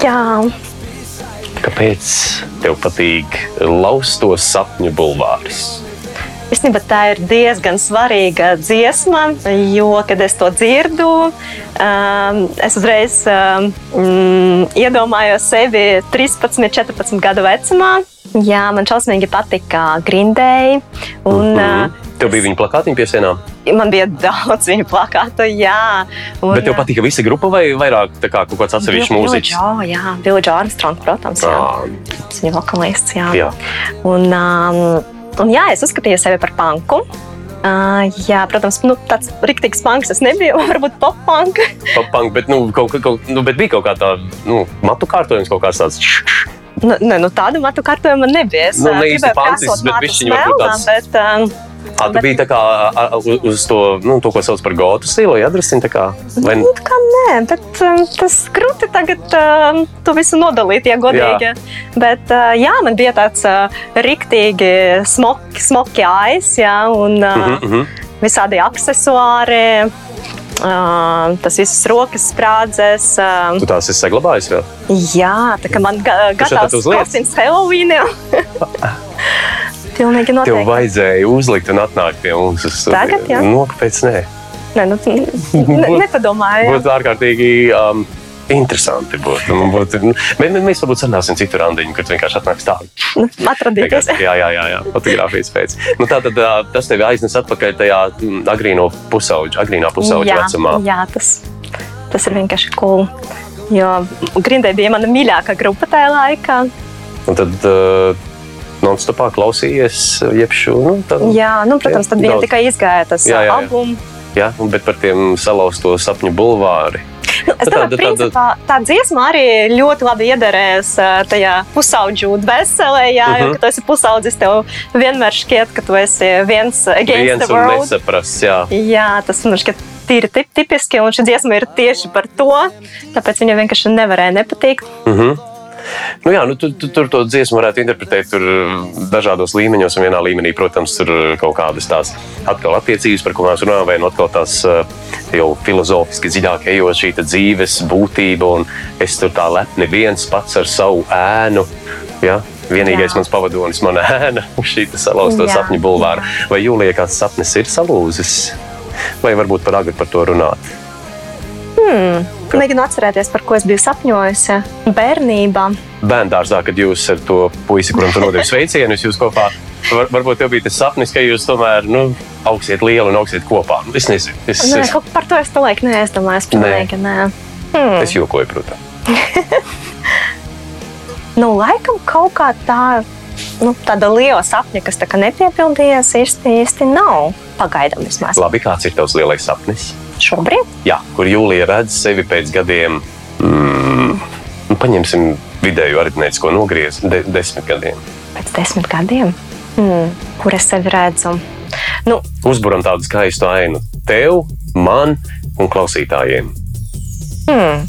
Jā, kāpēc tev patīk laustos sapņu bulvārs? Īstenībā tā ir diezgan svarīga dziesma, jo, kad es to dzirdu, um, es uzreiz um, mm, iedomājos sevi 13, 14 gadu vecumā. Jā, man šausmīgi patika Grindēji. Un, Mm. Tev bija viņa plakātiņa pie sienām, man bija daudz viņu plakātu, jā. Un, bet tev patika visa grupa vai vairāk kā kaut kāds atsevišķs mūziķis? Jā, jā Billy Armstrong, protams. Jā. Ā, Tas viņa vokalists. Jā. Jā. Un, um, un jā, es uzskatīju sevi par panku. Uh, jā, protams, nu, tāds rīktīgs punks es nebiju. Varbūt pop-punk. Pop-punk, bet, nu, kaut, kaut, nu, bet bija kaut kā tā, nu, matu kārtojums, kaut kāds tāds. Nu, ne, nu, tādu matu kārtojumu man nebija. Es Nu, gribēju punks, krāsot bet matus bišķiņ um, Ā, tu Bet- biji tā kā uz- uz to, nu, to, ko sauc par gotu stilu, ja drusciņ tā kā. Vai, nu, kā nē, bet um, tas grūti tagad um, to visu nodalīt, ja godīgi. Bet uh, jā, man bija tāds uh, riktīgi smoki, smoki ais, jā, un uh, Mhm, mhm. visādi aksesuāri. Uh, tas viss rokas sprādzes. Uh, Tu tās esi saglabājis vēl? jā, tā kā man ga gatavs uzliec? kostīms Pilnīgi Tev noteikti. vajadzēja uzlikt un atnākt pie mums. uz. Tagad, jā? Nu, kāpēc nē? Nē, nu, ne, nepadomāju. Būtu ārkārtīgi um, interesanti. Būtu, un būtu, nu, bet mēs varbūt sarunāsim citu randiņu, kad vienkārši atnāks tā. Nu, Atradīties. Jā, jā, jā, jā fotografijas pēc. Nu, tā tad tas tevi aiznes atpakaļ tajā mm, agrīno pusauģa, agrīnā pusauģa jā, vecumā. jā tas, tas ir vienkārši cool. Jo Grindē bija mana mīļākā grupa tajā laikā. Un tad uh, non-stopā klausījies, jebšu. Nu, tad, Jā, nu, protams, tad bija daudz. tikai izgāja tas Jā, jā, jā. albums. jā, bet par tiem salauzto sapņu bulvāri. Nu, es Tā domāju, ka principā tā dziesma arī ļoti labi iedarēs ā, tajā pusaudžu dvēselē. Jā, uh -huh. jo, Mhm. tu esi pusaudzis, tev vienmēr šķiet, ka tu esi viens against Viens the world. nesaprasts, jā. Jā, tas man šķiet tīri tip, tipiski, un šī dziesma ir tieši par to. Tāpēc viņa vienkārši nevarēja nepatikt. Mhm. Nu, jā, nu, tu, tu, tur to dziesmu varētu interpretēt tur dažādos līmeņos, un vienā līmenī, protams, tur kaut kādas tās atkal attiecības, par kurām mēs runājam, vai nu atkal tās eh, jau filozofiski dziļāk ejot šī dzīves būtība, un es tur tā lepni viens pats ar savu ēnu. Ja? Vienīgais Jā. mans pavadonis, mana ēna, šī salauzta sapņu bulvāra. Vai jūlijā kāds sapnis ir salūzis? Vai varbūt par agri par to runāt? Mēģinu atcerēties, par ko es biju sapņojusi bērnībā. bērngārzā, kad jūs ar to puisi, kuram tu nodevi sveicienus, jūs kopā. Var, varbūt tev bija tas sapnis, ka jūs tomēr nu, augsiet lielu un augsiet kopā. Es nezinu, es, Nē, es, par to es domāju, neaizdomājos. Pilnīgi, nē. Hmm. es jokoju, protams. Nu, laikam kaut kā tā, nu, tāda liela sapņa, kas tā nepiepildījās, īsti, īsti nav. Pagaidām vismaz. Labi, kāds ir tavs lielais sapnis? Šobrīd. Jā, kur Jūlija redz sevi pēc gadiem, mm, nu, paņemsim vidēju aritmētisko nogriezu, de, desmit gadiem. Pēc desmit gadiem, hmm. kur es sevi redzu. Nu, Uzburam tādu skaistu ainu tev, man un klausītājiem. hmm.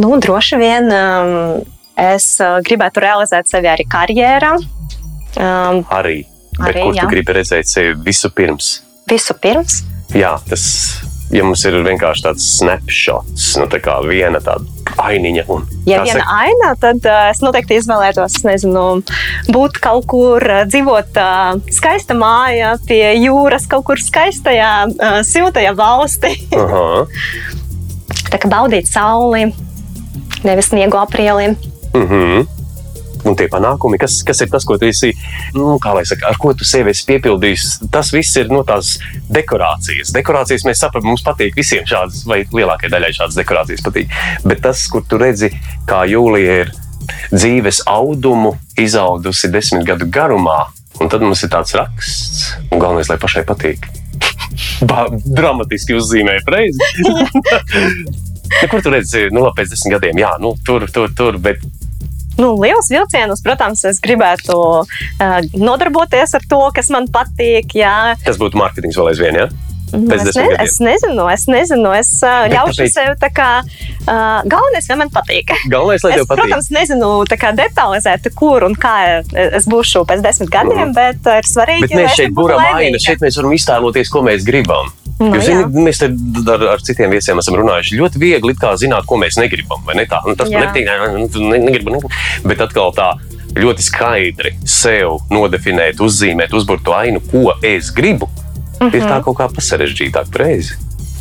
nu, droši vien um, es uh, gribētu realizēt sevi arī karjerā. Um, Arī. Bet Arī, kur jā. tu gribi redzēt sevi visu pirms? visu pirms. Jā, tas ja mums ir vienkārši tāds snapshots, nu, tā kā viena tāda ainiņa. Un, Ja viena saka, aina, tad uh, es noteikti izvēlētos, es nezinu, būt kaut kur, uh, dzīvot uh, skaista mājā, pie jūras, kaut kur skaistajā, uh, siltajā valstī. Tā kā baudīt sauli, nevis sniegu aprīlī. mhm. Un tie panākumi, kas, kas ir tas, ko tu esi, nu, kā lai saka, ar ko tu sevi esi piepildījis, tas viss ir no tās dekorācijas. Dekorācijas mēs saprotam, mums patīk visiem šādas, vai lielākajai daļai šādas dekorācijas patīk. Bet tas, kur tu redzi, kā Jūlija ir dzīves audumu izaudusi desmit gadu garumā, un tad mums ir tāds raksts, un galvenais, lai pašai patīk. Ba dramatiski uzzīmēja reizi. Nu, kur tu redzi, nu, labi, pēc desmit gadiem, jā, nu, tur, tur, tur, bet Nu, liels vilcienus, protams, es gribētu uh, nodarboties ar to, kas man patīk. Jā. tas būtu mārketings vēl aizvien, jā? Nu, es, ne, gadiem. es nezinu, es nezinu. Es uh, Bet ļaušu sev tā kā. Uh, galvenais, ka man patīk. Galvenais, lai Es, patīk. protams, nezinu kā detalizēti, kur un kā es būšu pēc desmit gadiem, bet uh, ir svarīgi. Bet mēs lai šeit laimīga. šeit mēs varam iztēloties, ko mēs gribam. Nu, Jūs jā. zināt, mēs ar, ar citiem viesiem esam runājuši. Ļoti viegli zināt, ko mēs negribam. Ne tā, nu, tas Jā. nepatīk, ne, ne, negribu, negribu. Bet atkal tā ļoti skaidri sev nodefinēt, uzzīmēt, uzbūvēt to ainu, ko es gribu. Mm -hmm. Ir Mhm. tā kaut kā pasarežģītāk, reizi.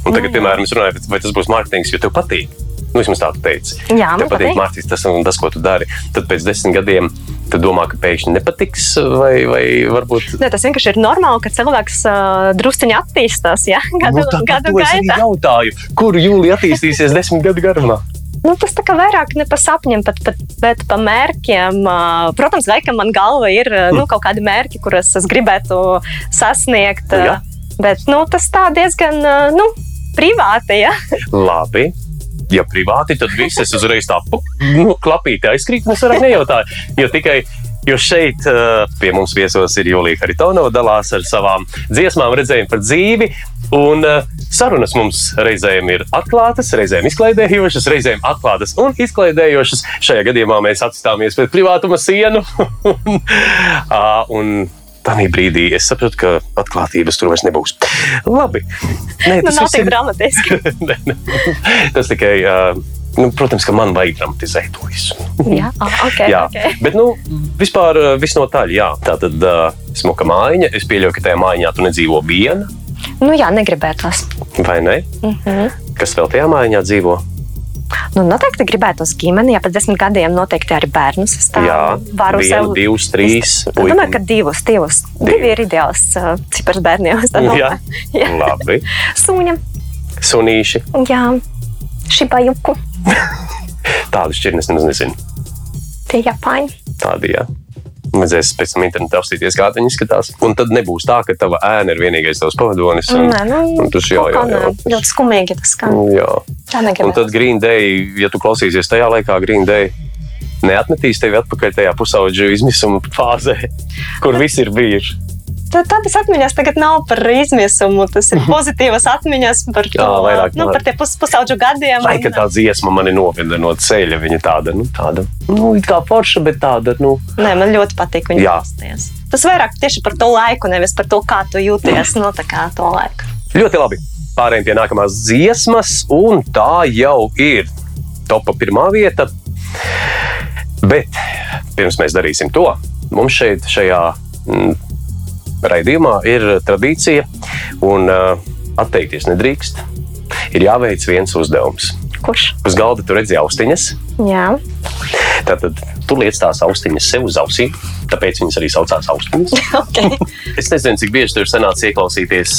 Un tagad, piemēram, es runāju, vai tas būs mārketings, jo tev patīk. Nu, vismaz tā tu teici. Jā, man patīk mārketings, tas un tas, ko tu dari. Tad pēc desmit gadiem tu domā, ka pēkšņi nepatiks, vai, vai varbūt Ne, tas vienkārši ir normāli, ka cilvēks uh, druskuļi attīstās ja? gadu, Nu, tā, gadu es arī gaitā. jautāju, kur jūlijā attīstīsies desmit gadu garumā. Nu, tas tā kā vairāk ne par sapņiem, bet, bet, bet par mērķiem. Protams, laikam man galva ir nu, kaut kādi mērķi, kurus es gribētu sasniegt. uh, Jā. Bet nu, tas tā diezgan nu, privāti. Ja? Labi. Ja privāti, tad viss es uzreiz tā pu- nu, klapīti aizkrīt, un es vairāk nejautāju. Jo tikai jo šeit uh, pie mums viesos ir Julija Haritonova, dalās ar savām dziesmām, redzējumu par dzīvi. Un uh, sarunas mums reizēm ir atklātas, reizēm izklaidējošas, reizēm atklātas un izklaidējošas. Šajā gadījumā mēs atstāmies pret privātuma sienu. uh, un tādā brīdī es saprotu, ka atklātības tur vairs nebūs. Labi. Nē, Nu, nav viss tik ir- dramatiski. Nē, nē. Tas tikai, uh, nu, protams, ka man vajag dramatizēt to visu. Jā, okay, Jā, okay. bet nu, vispār uh, visnotaļ, jā. Tā tad uh, smuka mājiņa. Es pieļauju, ka tajā mājiņā tu nedzīvo viena, Nu, jā, negribētos. vai ne? Mm -hmm. Kas vēl tajā mājiņā dzīvo? Nu, noteikti gribētos ģimeni, ja pēc desmit gadiem noteikti arī bērnus. Es tā jā, varu viena, sev. divas, trīs. Es domāju, ka divus, divus. Divi ir ideāls uh, cipars bērniem. Jā. Jā. labi. Suņam, Sunīši. jā, šibajuku, Tādu šķirnes nemaz nezinu. tie japāņi. Tādi, jā. Vajadzēs pēc tam internetā apstīties, kā viņi izskatās. Un tad nebūs tā, ka tava ēna ir vienīgais tavs pavadonis. Un, Nē, nu, un tas jā. nē. Ļoti skumīgi tas skan. jā. Tā Un negribētu. tad Green Day, ja tu klausīsies tajā laikā, Green Day neatmetīs tevi atpakaļ tajā pusaudžu izmisuma fāzē, kur viss ir bijuši. Tā, tādas atmiņas tagad nav par izmisumu. Tas ir pozitīvas atmiņas par to, Jā, vairāk nu, par- tiem pus, pusaudžu gadiem. Vai un- tā dziesma mani noveda no ceļa? Viņa tāda, nu, tāda, nu, kā forša, bet tāda, nu, Nē, man ļoti patīk viņa klausīties. Tas vairāk tieši par to laiku, nevis par to, kā tu jūties no tā kā to laiku. ļoti labi. Pārējiem pie nākamās dziesmas, un tā jau ir topa pirmā vieta. Bet pirms mēs darīsim to, mums šeit, šajā mm, raidījumā, ir tradīcija, un uh, atteikties nedrīkst. Ir jāveic viens uzdevums. Kurš? Uz galda tu redzi austiņas, Jā, Tātad tu liec tās austiņas sev uz ausīm, tāpēc viņas arī saucās austiņas. ok. Es nezinu, cik bieži tur sanāca ieklausīties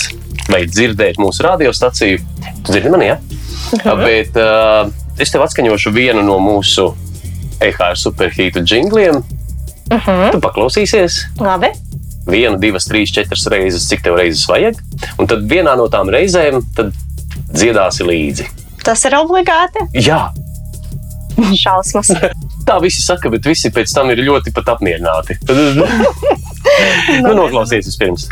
vai dzirdēt mūsu radiostaciju. Tu dzirdi mani, ja? Bet uh, es tev atskaņošu vienu no mūsu EHR superhītu jingliem. Tu paklausīsies Labi. Vienu, divas, trīs, četras reizes, cik tev reizes vajag. Un tad vienā no tām reizēm tad dziedāsi līdzi. Tas ir obligāti. Jā, Šausmas. tā visi saka, bet visi pēc tam ir ļoti pat apmierināti. nu, noklausies vispirms.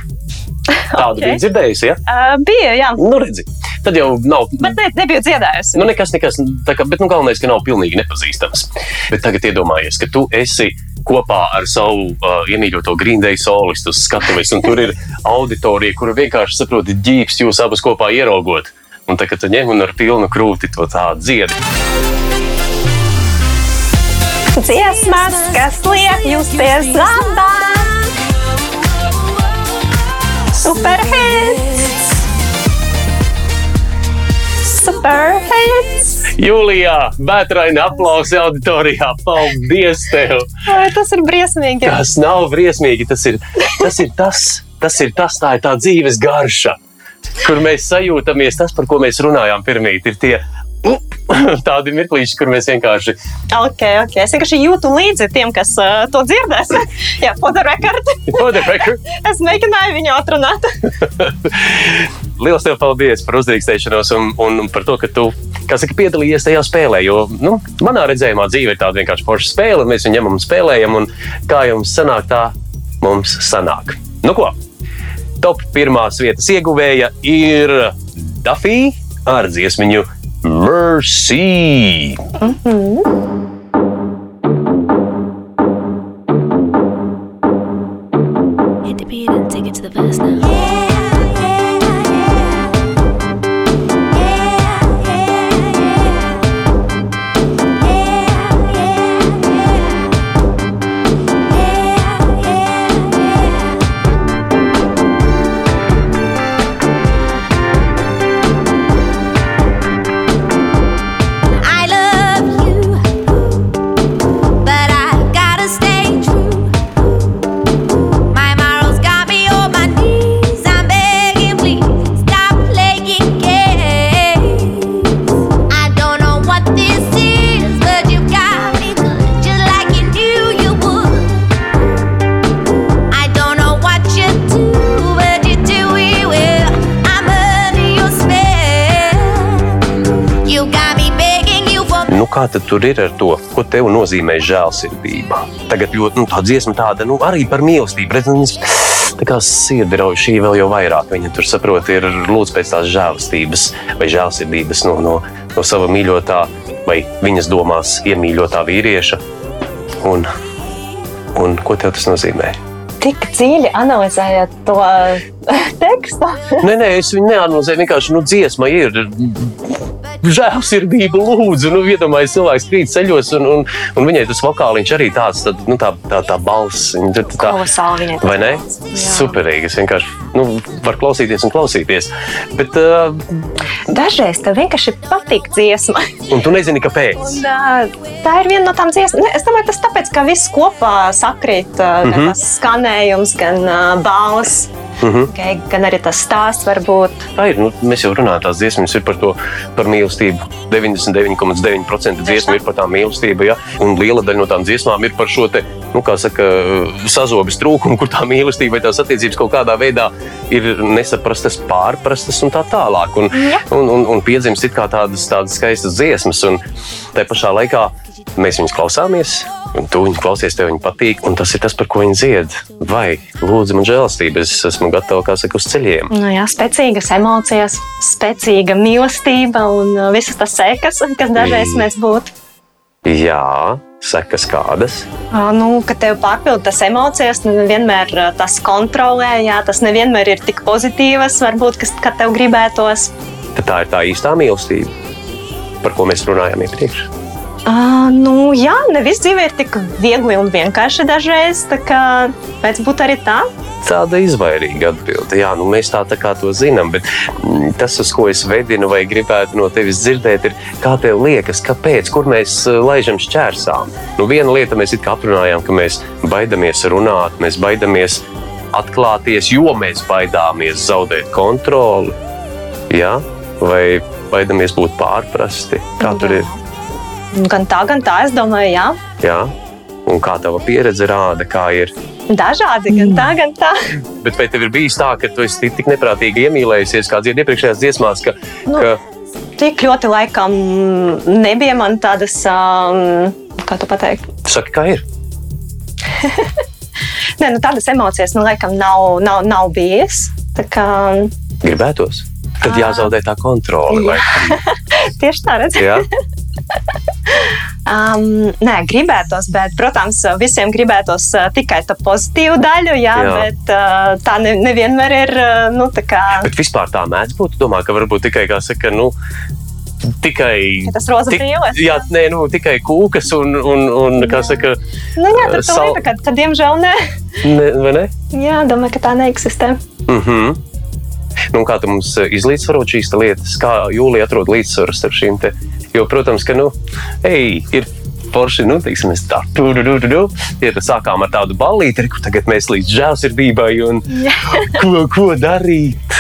Tādu Ok. okay. bija dzirdējusi, ja? Uh, bija, jā. Nu, redzi, tad jau nav. Bet ne, nebija dziedājusi. Nu, nekas, nekas, kā, bet nu, galvenais, ka nav pilnīgi nepazīstams. Bet tagad iedomājies, ka tu esi kopā ar savu uh, iemīļoto grīndēju solistu uz skatuves, tur ir auditorija, kura vienkārši saprot, ģīps jūs abus kopā ieraugot. Un tagad tu ņem un ar pilnu krūti to tādu dziedi. Dziesmas, kas liek justies labāk. Superhits! Superhits! Jūlijā, Bētraina aplausi auditorijā. Paldies tev! Vai tas ir briesmīgi? Tas nav briesmīgi. Tas ir tas, ir tas, tas, ir tas tā ir tā dzīves garša, kur mēs sajūtamies. Tas, par ko mēs runājām pirmīt, ir tie tādi mirklīši, kur mēs vienkārši. Ok, ok. Es vienkārši jūtu līdzi tiem, kas uh, to dzirdēs. Jā, record. For the record. es mēģināju viņu atrunāt. Lielas tev paldies par uzdrīkstēšanos un, un par to, ka tu saka, piedalījies tajā spēlē. Jo nu, manā redzējumā dzīve ir tāda vienkārši forša spēle, un mēs viņu ņemam un spēlējam. Un kā jums sanāk, tā mums sanāk. Nu ko? Top pirmās vietas ieguvēja ir Dafija ar dziesmiņu Mercy. Mm-hmm. Kā tur ir ar to, ko tev nozīmē žēlsirdība? Tagad ļoti nu, tā dziesma tāda nu, arī par mīlestību. Redz, viņas, tā kā sirdi rauj šī vēl jau vairāk. Viņa tur saprot, ir lūdz pēc tās žēlastības vai žēlsirdības no, no, no sava mīļotā vai viņas domās iemīļotā vīrieša. Un, un ko tev tas nozīmē? Tik dziļi analizējot to tekstu. Nē, nē, es viņu neanalizēju. Vienkārši nu, dziesma ir žēlsirdība, lūdzu. Nu, Iedomājieties, cilvēks krīt ceļos, un, un, un viņai tas vokāliņš arī tāds, tad, nu, tā, tā, tā balss. tur tā, Kolosāli viņai Vai ne? jā. Superīgi. Es vienkārši nu, varu klausīties un klausīties. Bet, uh, Dažreiz tev vienkārši patīk dziesma. un tu nezini, kāpēc. Un, ā, tā ir viena no tām dziesmām. Es domāju, tas tāpēc, ka viss kopā sakrīt. ā, Gan tas skanējums, gan uh, balss, Mhm. gan, gan arī tas stāsts varbūt. Tā ir. Nu, mēs jau runājam, tās dziesmas ir par to par mīlestību. 99,9% dziesmu ir par tām mīlestību. Ja? Un liela daļa no tām dziesmām ir par šo te nu, saka, sazobes trūkumu, kur tā mīlestība vai tās attiecības kaut kādā veidā ir nesaprastas, pārprastas un tā tālāk. Un, Jā. un, un, un piedzimst kā tādas, tādas skaistas dziesmas, un tā pašā laikā mēs viņus klausāmies. Un tu viņu klausies, tev viņa patīk, un tas ir tas, par ko viņa dzied. Vai lūdzu, man žēlastība, es esmu gatava, kā saka, uz ceļiem. Nu, jā, spēcīgas emocijas, spēcīga mīlestība un uh, visas tas sekas, kas dažreiz Mm. mēs būtu. Jā, sekas kādas. Nu, kad tev pārpild tas emocijas, nu, nevienmēr ā, tas kontrolē, jā, tas nevienmēr ir tik pozitīvas, varbūt, kas, kad tev gribētos. Tad tā ir tā īstā mīlestība, par ko mēs runājām iepriekš. Uh, nu, jā, ne viss dzīvē ir tik viegli un vienkārši dažreiz. Tā kā vajadz būt arī tā. Tāda izvairīga atbilde. Jā, nu mēs tā, tā kā to zinām, bet mm, tas, uz ko es vedinu vai gribētu no tevis dzirdēt, ir, kā tev liekas, kāpēc, kur mēs eh, laižam šķērsām. Nu, viena lieta mēs it kā aprunājām, ka mēs baidamies runāt, mēs baidamies atklāties, jo mēs baidāmies zaudēt kontroli. Jā? Vai baidamies būt pārprasti? Kā tur ir? Gan tā, gan tā, es domāju, jā. Jā? Un kā tava pieredze rāda, kā ir Dažādi, gan tā, gan tā. Bet vai tev ir bijis tā, ka tu esi tik neprātīgi iemīlējusies, kā dzirdēji iepriekšējās dziesmās, ka, Nu. ka Tik ļoti laikam nebija man tādas, um, kā tu pateikt, saki, kā ir? ne, nu, tādas emocijas, nu, laikam nav, nav, nav bijis. Tā kā Gribētos. Tad Ā. jāzaudē tā kontrole. Jā. tieši tā redzēt. Jā, Um, nē, gribētos, bet, protams, visiem gribētos uh, tikai to pozitīvu daļu, jā, Jā. jā. bet uh, tā ne, nevienmēr ir. Uh, nu, tā kā, bet vispār tā mēdz būt. Domā, ka varbūt tikai, kā saka, nu, tikai. Ja tas roza tik- brīles, Jā, nē, nu, tikai kūkas un, un, un kā saka, nu, jā, tad Sal- Sal... kad, kad, diemžēl, nē. ne, vai ne? Jā, domāju, ka tā neeksistē. Mhm. Nu, kā tu mums izlīdzvarot šīs lietas, kā jūlijā atrod līdzsvaru starp šīm te? Jo, protams, ka, nu, ej, ir forši, nu, teiksim, mēs tā, tu, tu, tu, tu, tu. Sākām ar tādu ballīti, kur tagad mēs līdz žēlsirdībai un ko, ko darīt.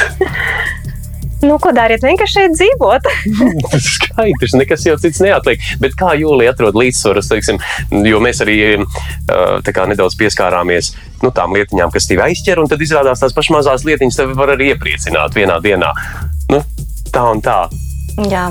Nu, ko darīt? Vienkārši dzīvot. Tas ir skaidrs, nekas jau cits neatliek. Bet kā jūlijā atrod līdzsvaru, jo mēs arī kā nedaudz pieskārāmies nu, tām lietiņām, kas tevi aizķer, un tad izrādās tās pašas mazās lietiņas tevi var arī iepriecināt vienā dienā. Nu, tā un tā. Jā,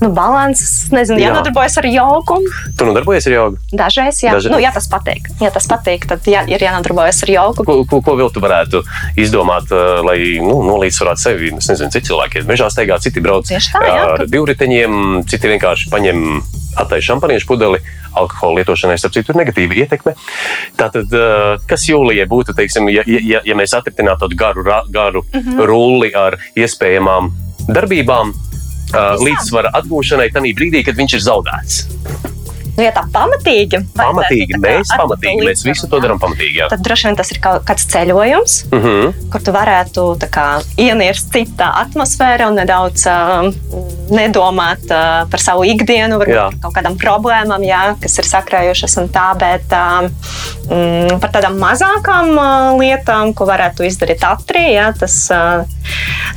nu, balanss. Nezinu, Jā. jānodarbojas ar jogu. Tu nu darbojies ar jogu. Dažreiz, jā, Daži- nu, ja tas patīk. Ja tas patīk, tad jā, ir jānodarbojas ar jogu. Ko, ko, ko vēl tu varētu izdomāt, uh, lai nu, nolīdzsvarētu sevi? Es nezinu, citi cilvēki iet mežā staigā, citi brauc Tieši tā, jā, ar divriteņiem, citi vienkārši paņem attaisnu šampaniešu pudeli. Alkohola lietošanai, starp citu, ir negatīva ietekme. Tātad, uh, kas jūlijai būtu, teiksim, ja, ja, ja mēs atritinātu tādu garu, garu mm. -hmm. rulli ar iespējamām darbībām, līdzsvara atgūšanai, tajā brīdī, kad viņš ir zaudēts? Nu, ja tā pamatīgi, Pamatīgi, tā mēs pamatīgi, mēs visu to darām pamatīgi. Jā. Tad droši vien tas ir kaut kāds ceļojums, Uh -huh. kur tu varētu kā, ienirst citā atmosfērā un nedaudz uh, nedomāt uh, par savu ikdienu, varbūt Jā. par kaut kādām problēmām, jā, kas ir sakrājušas un tā, bet uh, mm, par tādām mazākām uh, lietām, ko varētu izdarīt ātri, jā, tas uh,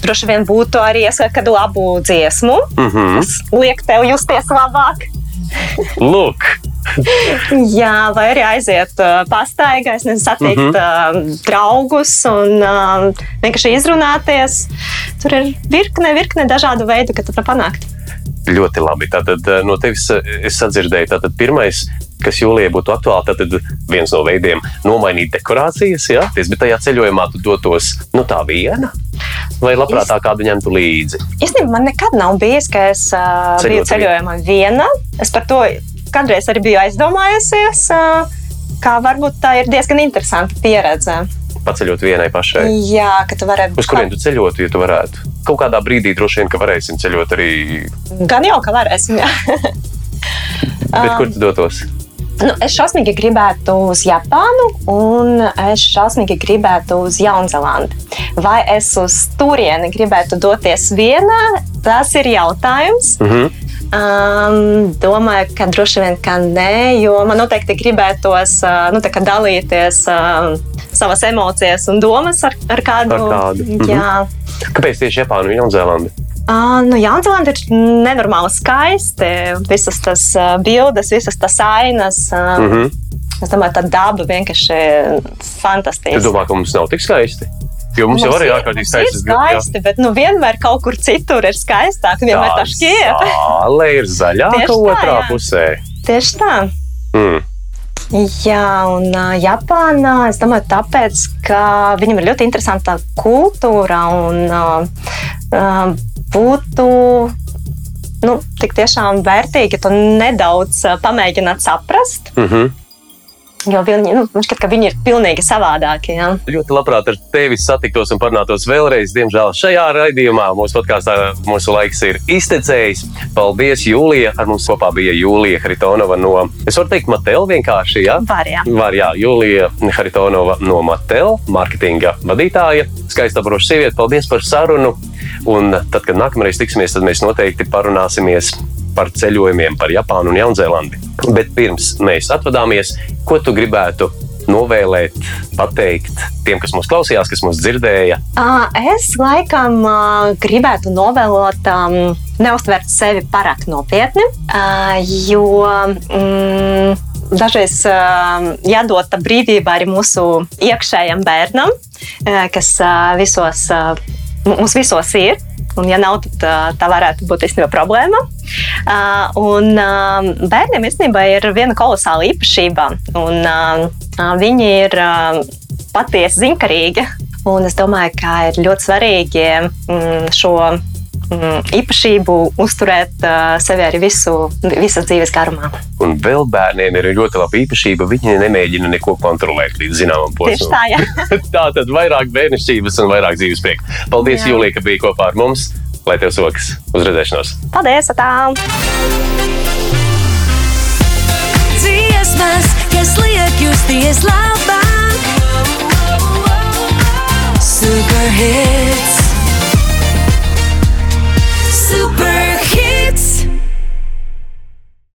droši vien būtu arī iesaka kādu labu dziesmu, Uh -huh. kas liek tev justies labāk. Lūk, Jā, vai arī aiziet uh, pastaigā, nezinu, satikt uh -huh. uh, draugus un uh, vienkārši izrunāties. Tur ir virkne, virkne dažādu veidu, kā to panākt. Ļoti labi. Tātad eh, no tevis eh, es sadzirdēju, tātad pirmais, kas jūlijā būtu aktuāli, tad viens no veidiem - nomainīt dekorācijas. Ja? Bet tajā ceļojumā tu dotos nu, tā viena, vai labprāt tā kādu ņemtu līdzi. Īstenībā man nekad nav bijis, ka es uh, Ceļot biju ceļojumā viena. Es par to kādreiz arī biju aizdomājusies. Uh, Kā varbūt tā ir diezgan interesanta pieredze. Paceļot vienai pašai. Jā, ka tu vari. Uz kurien tu ceļotu, ja tu varētu? Kaut kādā brīdī droši vien, ka varēsim ceļot arī. Gan jau, ka varēsim. Jā. Bet kur tu dotos? Nu, es šausmīgi gribētu uz Japānu, un es šausmīgi gribētu uz Jaunzēlandi. Vai es uz turieni gribētu doties vienā, tas ir jautājums. Uh -huh. Um, domāju, ka droši vien ka nē, jo man noteikti gribētos uh, nu, dalīties uh, savas emocijas un domas ar, ar kādu. Ar kādu. Jā. Kāpēc tieši Japāna un Jaunzēlanda? Uh, nu, Jaunzēlanda ir nenormāli skaisti. Visas tas bildes, visas tas ainas. Uh, Uh -huh. Es domāju, tā daba vienkārši Es fantastiska. domāju, ka mums nav tik skaisti. Jo mums, jau arī ir- ārkārtīgi mums ir skaisti skaisti, bet nu, vienmēr kaut kur citur ir skaistāk. Vienmēr tā šķiet. Zāle ir zaļāka Tieši tā, otrā jā. pusē. Tieši tā. Mm. Jā, un Japānā es domāju, tāpēc, ka viņam ir ļoti interesanta kultūra un uh, būtu nu, tik tiešām vērtīgi to nedaudz uh, pamēģināt saprast. Mm -hmm. Jo viņi, nu, man šķiet, ka viņi ir pilnīgi savādākie. Ja? Ļoti labprāt ar tevi satiktos un parunātos vēlreiz. Diemžēl šajā raidījumā mūsu podkāstā mūsu laiks ir iztecējis. Paldies, Jūlija. Ar mums kopā bija Jūlija Haritonova no, es varu teikt, Matela vienkārši. Ja? Var, jā. Var, jā, Jūlija Haritonova no Matela, mārketinga vadītāja. Skaista broša sieviete, paldies par sarunu. Un tad, kad nākamreiz tiksimies, tad mēs noteikti parunāsimies par ceļojumiem, par Japānu un Jaunzēlandi. Bet pirms mēs atvadāmies, ko tu gribētu novēlēt, pateikt tiem, kas mūs klausījās, kas mūs dzirdēja? Es laikam gribētu novēlot, neuztvert sevi pārāk nopietni, jo mm, dažreiz jādod tā brīvība arī mūsu iekšējam bērnam, kas visos, mums visos ir. Un, ja nav, tad tā varētu būt īstenībā problēma. Uh, un uh, bērniem īstenībā ir viena kolosāla īpašība, un uh, viņi ir patiesi ziņkarīgi. Un es domāju, ka ir ļoti svarīgi mm, šo mm, īpašību uzturēt sevi arī visu, visas dzīves garumā. Un vēl bērniem ir ļoti laba īpašība. Viņi nemēģina neko kontrolēt līdz zināmam posmam. tā, tā tad vairāk bērnišķības un vairāk dzīves prieka. Paldies, Jā. Jūlija, ka biji kopā ar mums. Lai tev sokas uz redzēšanos! Paldies! Tā! Dziesmas, kas liek justies labāk. Superhit